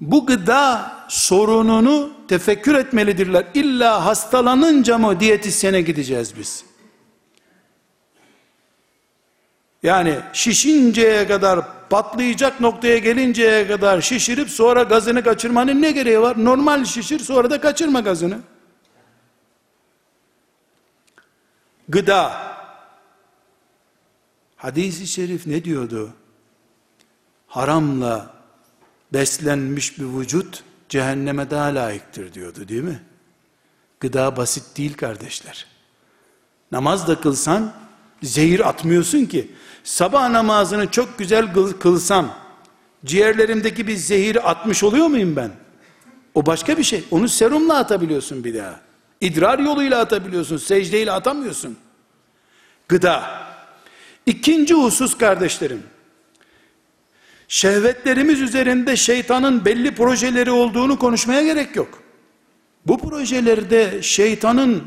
bu gıda sorununu tefekkür etmelidirler. İlla hastalanınca mı diyetisyene gideceğiz biz? Yani şişinceye kadar patlayacak noktaya gelinceye kadar şişirip sonra gazını kaçırmanın ne gereği var? Normal şişir sonra da kaçırma gazını. Gıda. Hadis-i şerif ne diyordu? Haramla beslenmiş bir vücut cehenneme daha layıktır diyordu değil mi? Gıda basit değil kardeşler. Namaz da kılsan zehir atmıyorsun ki. Sabah namazını çok güzel kılsam ciğerlerimdeki bir zehir atmış oluyor muyum ben? O başka bir şey. Onu serumla atabiliyorsun bir daha. İdrar yoluyla atabiliyorsun. Secdeyle atamıyorsun. Gıda. İkinci husus kardeşlerim. Şehvetlerimiz üzerinde şeytanın belli projeleri olduğunu konuşmaya gerek yok. Bu projelerde şeytanın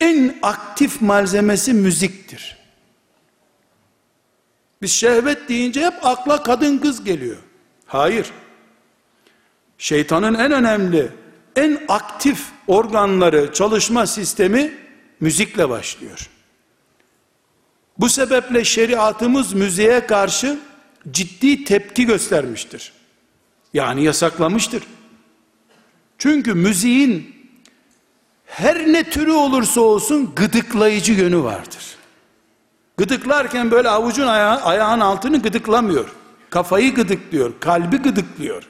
en aktif malzemesi müziktir. Biz şehvet deyince hep akla kadın kız geliyor. Hayır. Şeytanın en önemli, en aktif organları, çalışma sistemi müzikle başlıyor. Bu sebeple şeriatımız müziğe karşı ciddi tepki göstermiştir. Yani yasaklamıştır. Çünkü müziğin her ne türü olursa olsun gıdıklayıcı yönü vardır. Gıdıklarken böyle avucun ayağı, ayağın altını gıdıklamıyor. Kafayı gıdıklıyor, kalbi gıdıklıyor.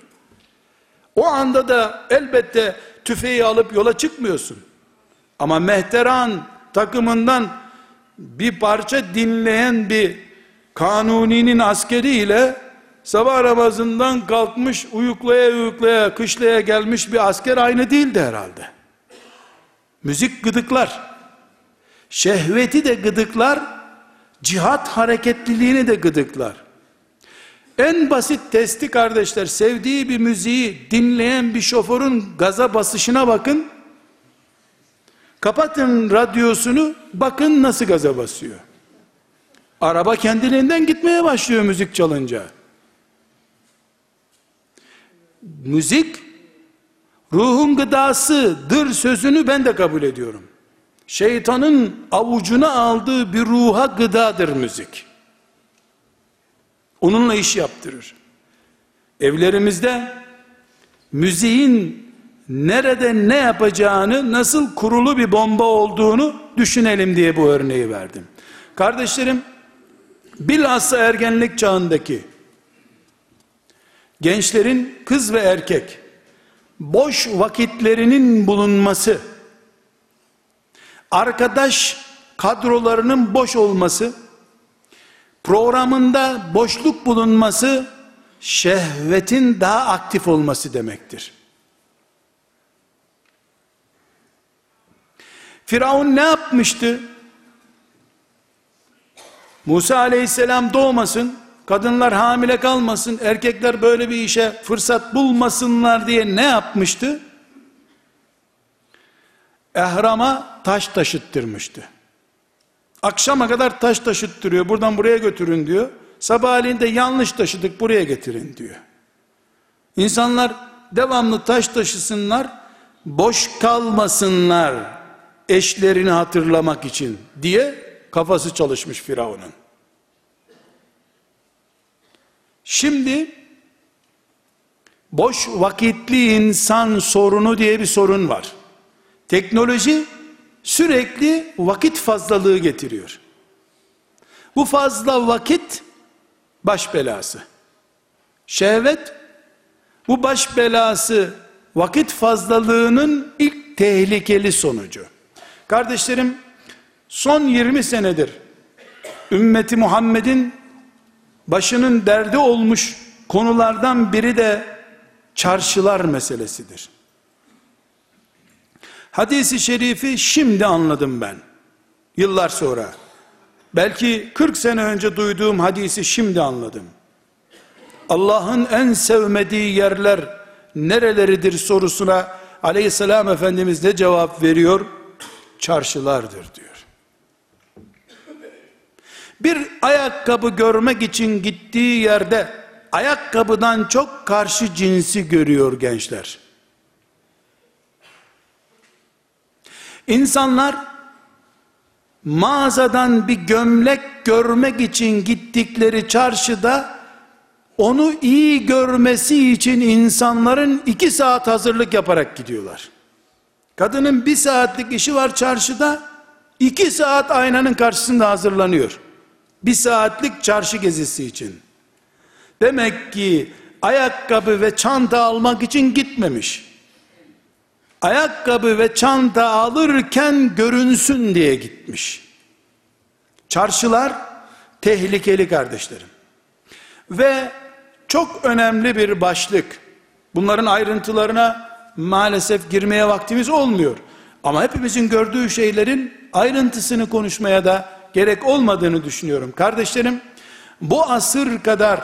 O anda da elbette tüfeği alıp yola çıkmıyorsun. Ama mehteran takımından bir parça dinleyen bir kanuninin askeriyle sabah namazından kalkmış uyuklaya uyuklaya kışlaya gelmiş bir asker aynı değildi herhalde. Müzik gıdıklar. Şehveti de gıdıklar, cihat hareketliliğini de gıdıklar. En basit testi kardeşler, sevdiği bir müziği dinleyen bir şoförün gaza basışına bakın. Kapatın radyosunu, bakın nasıl gaza basıyor. Araba kendiliğinden gitmeye başlıyor müzik çalınca. Müzik ruhun gıdasıdır sözünü ben de kabul ediyorum. Şeytanın avucuna aldığı bir ruha gıdadır müzik. Onunla iş yaptırır. Evlerimizde müziğin nerede ne yapacağını, nasıl kurulu bir bomba olduğunu düşünelim diye bu örneği verdim. Kardeşlerim, bilhassa ergenlik çağındaki gençlerin kız ve erkek boş vakitlerinin bulunması arkadaş kadrolarının boş olması programında boşluk bulunması şehvetin daha aktif olması demektir. Firavun ne yapmıştı? Musa aleyhisselam doğmasın, kadınlar hamile kalmasın, erkekler böyle bir işe fırsat bulmasınlar diye ne yapmıştı? Ehrama taş taşıttırmıştı. Akşama kadar taş taşıttırıyor, buradan buraya götürün diyor. Sabahleyin de yanlış taşıdık, buraya getirin diyor. İnsanlar devamlı taş taşısınlar, boş kalmasınlar eşlerini hatırlamak için diye kafası çalışmış Firavun'un. Şimdi boş vakitli insan sorunu diye bir sorun var. Teknoloji sürekli vakit fazlalığı getiriyor. Bu fazla vakit baş belası. Şehvet bu baş belası vakit fazlalığının ilk tehlikeli sonucu. Kardeşlerim son 20 senedir ümmeti Muhammed'in başının derdi olmuş konulardan biri de çarşılar meselesidir. Hadisi şerifi şimdi anladım ben. Yıllar sonra. Belki 40 sene önce duyduğum hadisi şimdi anladım. Allah'ın en sevmediği yerler nereleridir sorusuna aleyhisselam efendimiz ne cevap veriyor? Çarşılardır diyor. Bir ayakkabı görmek için gittiği yerde ayakkabıdan çok karşı cinsi görüyor gençler. İnsanlar mağazadan bir gömlek görmek için gittikleri çarşıda onu iyi görmesi için insanların iki saat hazırlık yaparak gidiyorlar. Kadının bir saatlik işi var çarşıda, iki saat aynanın karşısında hazırlanıyor. Bir saatlik çarşı gezisi için. Demek ki ayakkabı ve çanta almak için gitmemiş. Ayakkabı ve çanta alırken görünsün diye gitmiş. Çarşılar tehlikeli kardeşlerim. Ve çok önemli bir başlık. Bunların ayrıntılarına maalesef girmeye vaktimiz olmuyor. Ama hepimizin gördüğü şeylerin ayrıntısını konuşmaya da gerek olmadığını düşünüyorum. Kardeşlerim, bu asır kadar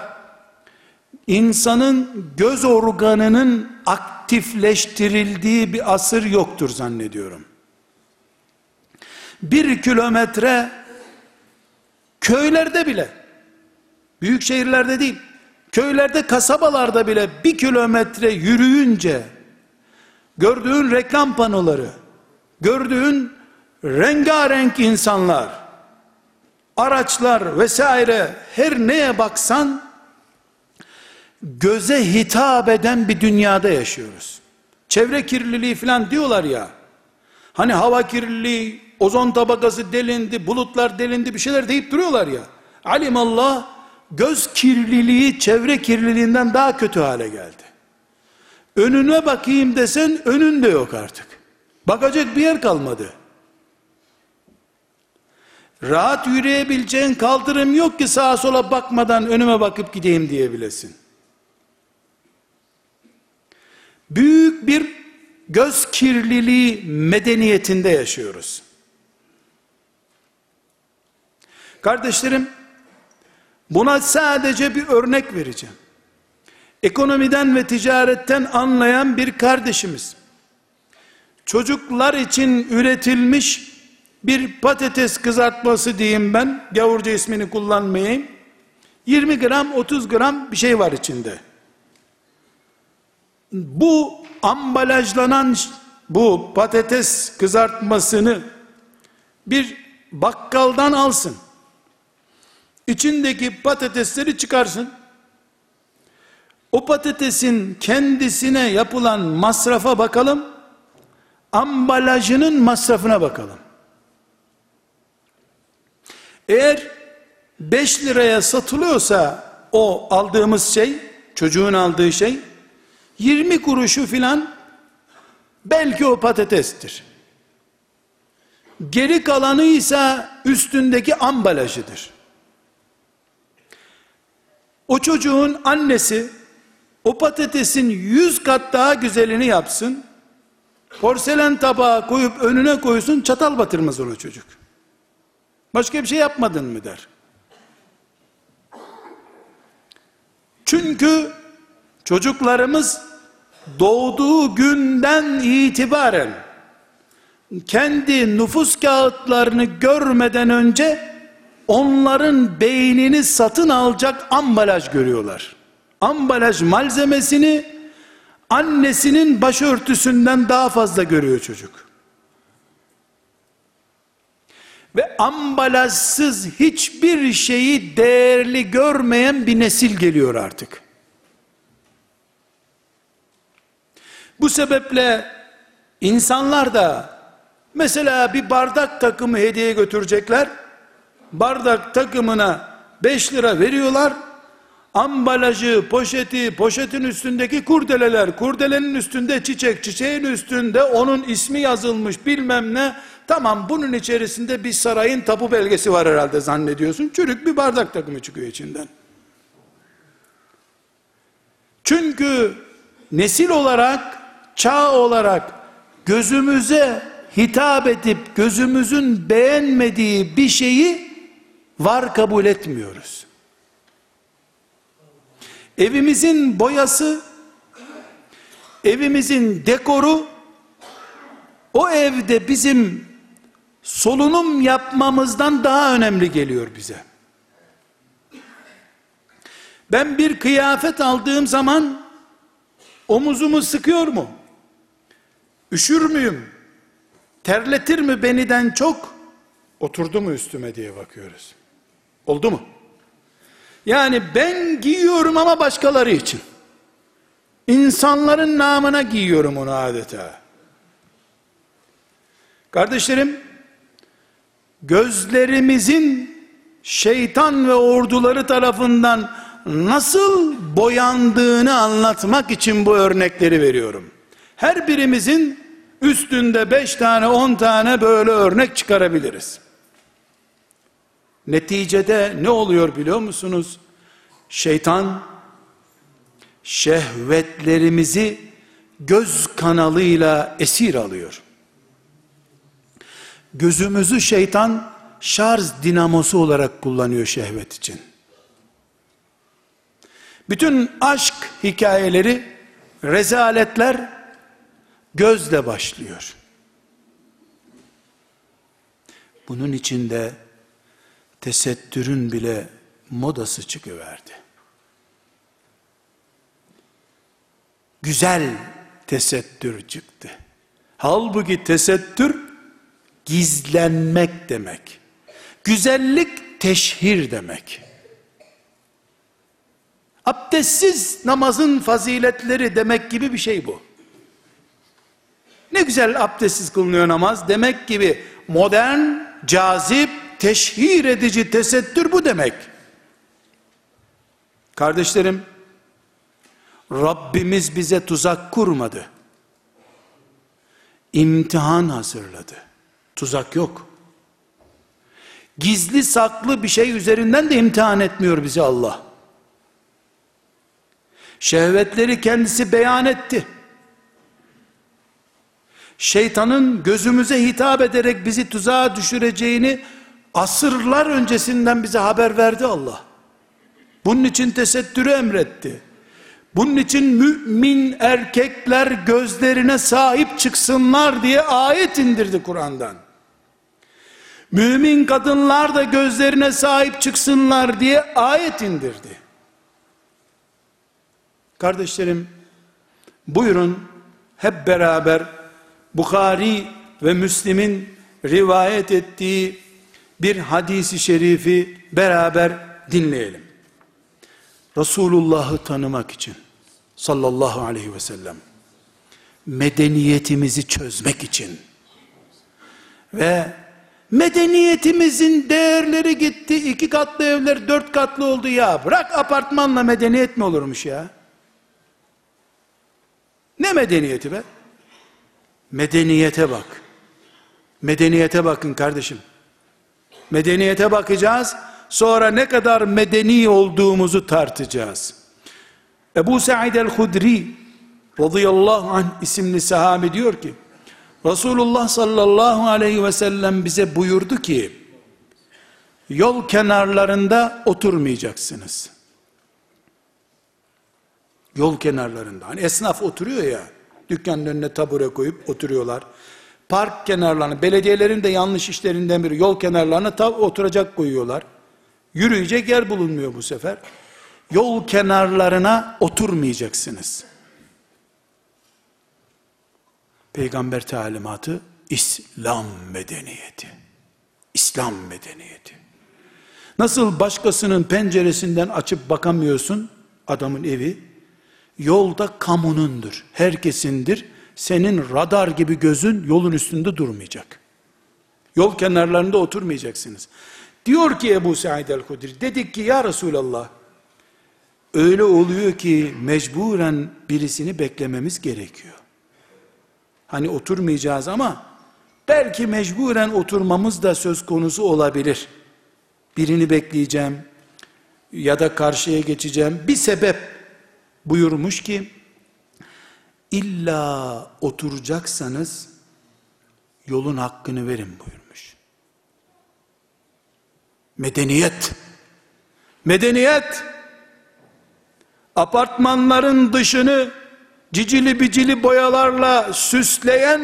insanın göz organının aktifleştirildiği bir asır yoktur zannediyorum. Bir kilometre köylerde bile, büyük şehirlerde değil, köylerde kasabalarda bile bir kilometre yürüyünce gördüğün reklam panoları, gördüğün rengarenk insanlar, araçlar vesaire her neye baksan göze hitap eden bir dünyada yaşıyoruz. Çevre kirliliği falan diyorlar ya. Hani hava kirliliği, ozon tabakası delindi, bulutlar delindi bir şeyler deyip duruyorlar ya. Alimallah göz kirliliği çevre kirliliğinden daha kötü hale geldi. Önüne bakayım desen önün de yok artık. Bakacak bir yer kalmadı. Rahat yürüyebileceğin kaldırım yok ki sağa sola bakmadan önüme bakıp gideyim diyebilesin. Büyük bir göz kirliliği medeniyetinde yaşıyoruz. Kardeşlerim, buna sadece bir örnek vereceğim. Ekonomiden ve ticaretten anlayan bir kardeşimiz, çocuklar için üretilmiş bir patates kızartması diyeyim ben, gavurca ismini kullanmayayım, 20 gram 30 gram bir şey var içinde. Bu ambalajlanan bu patates kızartmasını bir bakkaldan alsın. İçindeki patatesleri çıkarsın. O patatesin kendisine yapılan masrafa bakalım. Ambalajının masrafına bakalım. Eğer 5 liraya satılıyorsa o aldığımız şey, çocuğun aldığı şey 20 kuruşu filan belki o patatestir. Geri kalanı ise üstündeki ambalajıdır. O çocuğun annesi o patatesin yüz kat daha güzelini yapsın. Porselen tabağa koyup önüne koysun çatal batırmaz ona çocuk. Başka bir şey yapmadın mı der. Çünkü çocuklarımız doğduğu günden itibaren kendi nüfus kağıtlarını görmeden önce onların beynini satın alacak ambalaj görüyorlar. Ambalaj malzemesini annesinin başörtüsünden daha fazla görüyor çocuk. Ve ambalajsız hiçbir şeyi değerli görmeyen bir nesil geliyor artık. Bu sebeple insanlar da mesela bir bardak takımı hediye götürecekler. Bardak takımına 5 lira veriyorlar. Ambalajı, poşeti, poşetin üstündeki kurdeleler, kurdelenin üstünde çiçek, çiçeğin üstünde onun ismi yazılmış bilmem ne. Tamam bunun içerisinde bir sarayın tapu belgesi var herhalde zannediyorsun. Çürük bir bardak takımı çıkıyor içinden. Çünkü nesil olarak, çağ olarak gözümüze hitap edip gözümüzün beğenmediği bir şeyi var kabul etmiyoruz. Evimizin boyası, evimizin dekoru, o evde bizim solunum yapmamızdan daha önemli geliyor bize. Ben bir kıyafet aldığım zaman omuzumu sıkıyor mu? Üşür müyüm? Terletir mi beniden çok? Oturdu mu üstüme diye bakıyoruz. Oldu mu? Yani ben giyiyorum ama başkaları için. İnsanların namına giyiyorum onu adeta. Kardeşlerim, gözlerimizin şeytan ve orduları tarafından nasıl boyandığını anlatmak için bu örnekleri veriyorum. Her birimizin üstünde beş tane on tane böyle örnek çıkarabiliriz. Neticede ne oluyor biliyor musunuz? Şeytan şehvetlerimizi göz kanalıyla esir alıyor. Gözümüzü şeytan şarj dinamosu olarak kullanıyor şehvet için. Bütün aşk hikayeleri, rezaletler gözle başlıyor. Bunun içinde tesettürün bile modası çıkıverdi. Güzel tesettür çıktı. Halbuki tesettür gizlenmek demek. Güzellik teşhir demek. Abdestsiz namazın faziletleri demek gibi bir şey bu. Ne güzel abdestsiz kılınıyor namaz demek gibi modern, cazip, teşhir edici tesettür bu demek. Kardeşlerim, Rabbimiz bize tuzak kurmadı. İmtihan hazırladı. Tuzak yok. Gizli saklı bir şey üzerinden de imtihan etmiyor bizi Allah. Şehvetleri kendisi beyan etti. Şeytanın gözümüze hitap ederek bizi tuzağa düşüreceğini asırlar öncesinden bize haber verdi Allah. Bunun için tesettürü emretti. Bunun için mümin erkekler gözlerine sahip çıksınlar diye ayet indirdi Kur'an'dan. Mümin kadınlar da gözlerine sahip çıksınlar diye ayet indirdi. Kardeşlerim, buyurun hep beraber Bukhari ve Müslim'in rivayet ettiği bir hadisi şerifi beraber dinleyelim. Resulullah'ı tanımak için sallallahu aleyhi ve sellem medeniyetimizi çözmek için ve medeniyetimizin değerleri gitti iki katlı evler dört katlı oldu. Ya bırak apartmanla medeniyet mi olurmuş ya? Ne medeniyeti be? Medeniyete bak. Medeniyete bakın kardeşim medeniyete bakacağız Sonra ne kadar medeni olduğumuzu tartacağız. Ebu Sa'id el-Hudri radıyallahu anh isimli sahabi diyor ki Resulullah sallallahu aleyhi ve sellem bize buyurdu ki yol kenarlarında oturmayacaksınız. Yol kenarlarında. Hani esnaf oturuyor ya dükkanın önüne tabure koyup oturuyorlar. Park kenarlarına, belediyelerin de yanlış işlerinden biri yol kenarlarına tab oturacak koyuyorlar. Yürüyecek yer bulunmuyor bu sefer. Yol kenarlarına oturmayacaksınız. Peygamber talimatı İslam medeniyeti. İslam medeniyeti. Nasıl başkasının penceresinden açıp bakamıyorsun, adamın evi, yolda kamunundur, herkesindir. Senin radar gibi gözün yolun üstünde durmayacak. Yol kenarlarında oturmayacaksınız. Diyor ki Ebu Said el-Hudri, dedik ki ya Resulallah, öyle oluyor ki mecburen birisini beklememiz gerekiyor. Hani oturmayacağız ama belki mecburen oturmamız da söz konusu olabilir. Birini bekleyeceğim ya da karşıya geçeceğim. Bir sebep buyurmuş ki illa oturacaksanız yolun hakkını verin buyurmuş. Medeniyet. Medeniyet apartmanların dışını cicili bicili boyalarla süsleyen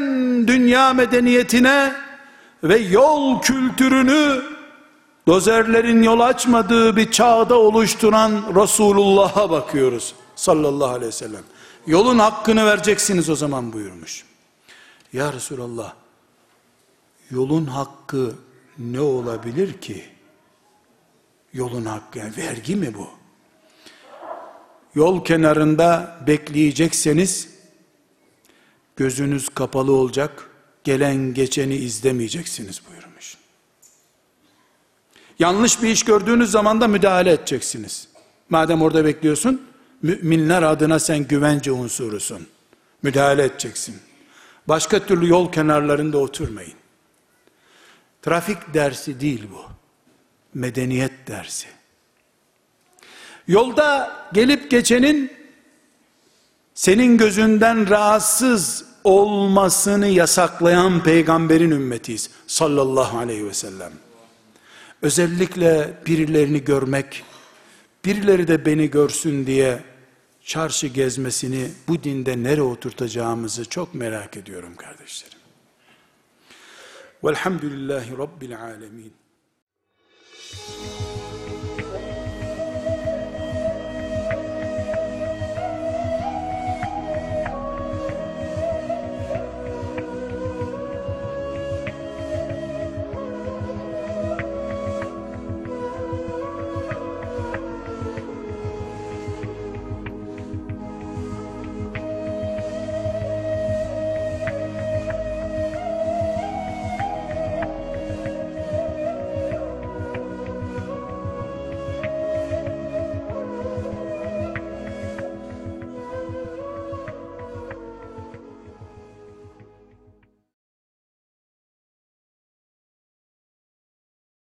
dünya medeniyetine ve yol kültürünü dozerlerin yol açmadığı bir çağda oluşturan Resulullah'a bakıyoruz sallallahu aleyhi ve sellem. Yolun hakkını vereceksiniz o zaman buyurmuş. Ya Resulallah yolun hakkı ne olabilir ki? Yolun hakkı yani vergi mi bu? Yol kenarında bekleyecekseniz gözünüz kapalı olacak, gelen geçeni izlemeyeceksiniz buyurmuş. Yanlış bir iş gördüğünüz zaman da müdahale edeceksiniz. Madem orada bekliyorsun, müminler adına sen güvence unsurusun. Müdahale edeceksin. Başka türlü yol kenarlarında oturmayın. Trafik dersi değil bu. Medeniyet dersi. Yolda gelip geçenin senin gözünden rahatsız olmasını yasaklayan peygamberin ümmetiyiz sallallahu aleyhi ve sellem. Özellikle birilerini görmek, birileri de beni görsün diye çarşı gezmesini bu dinde nereye oturtacağımızı çok merak ediyorum kardeşlerim. Velhamdülillahi Rabbil Alemin.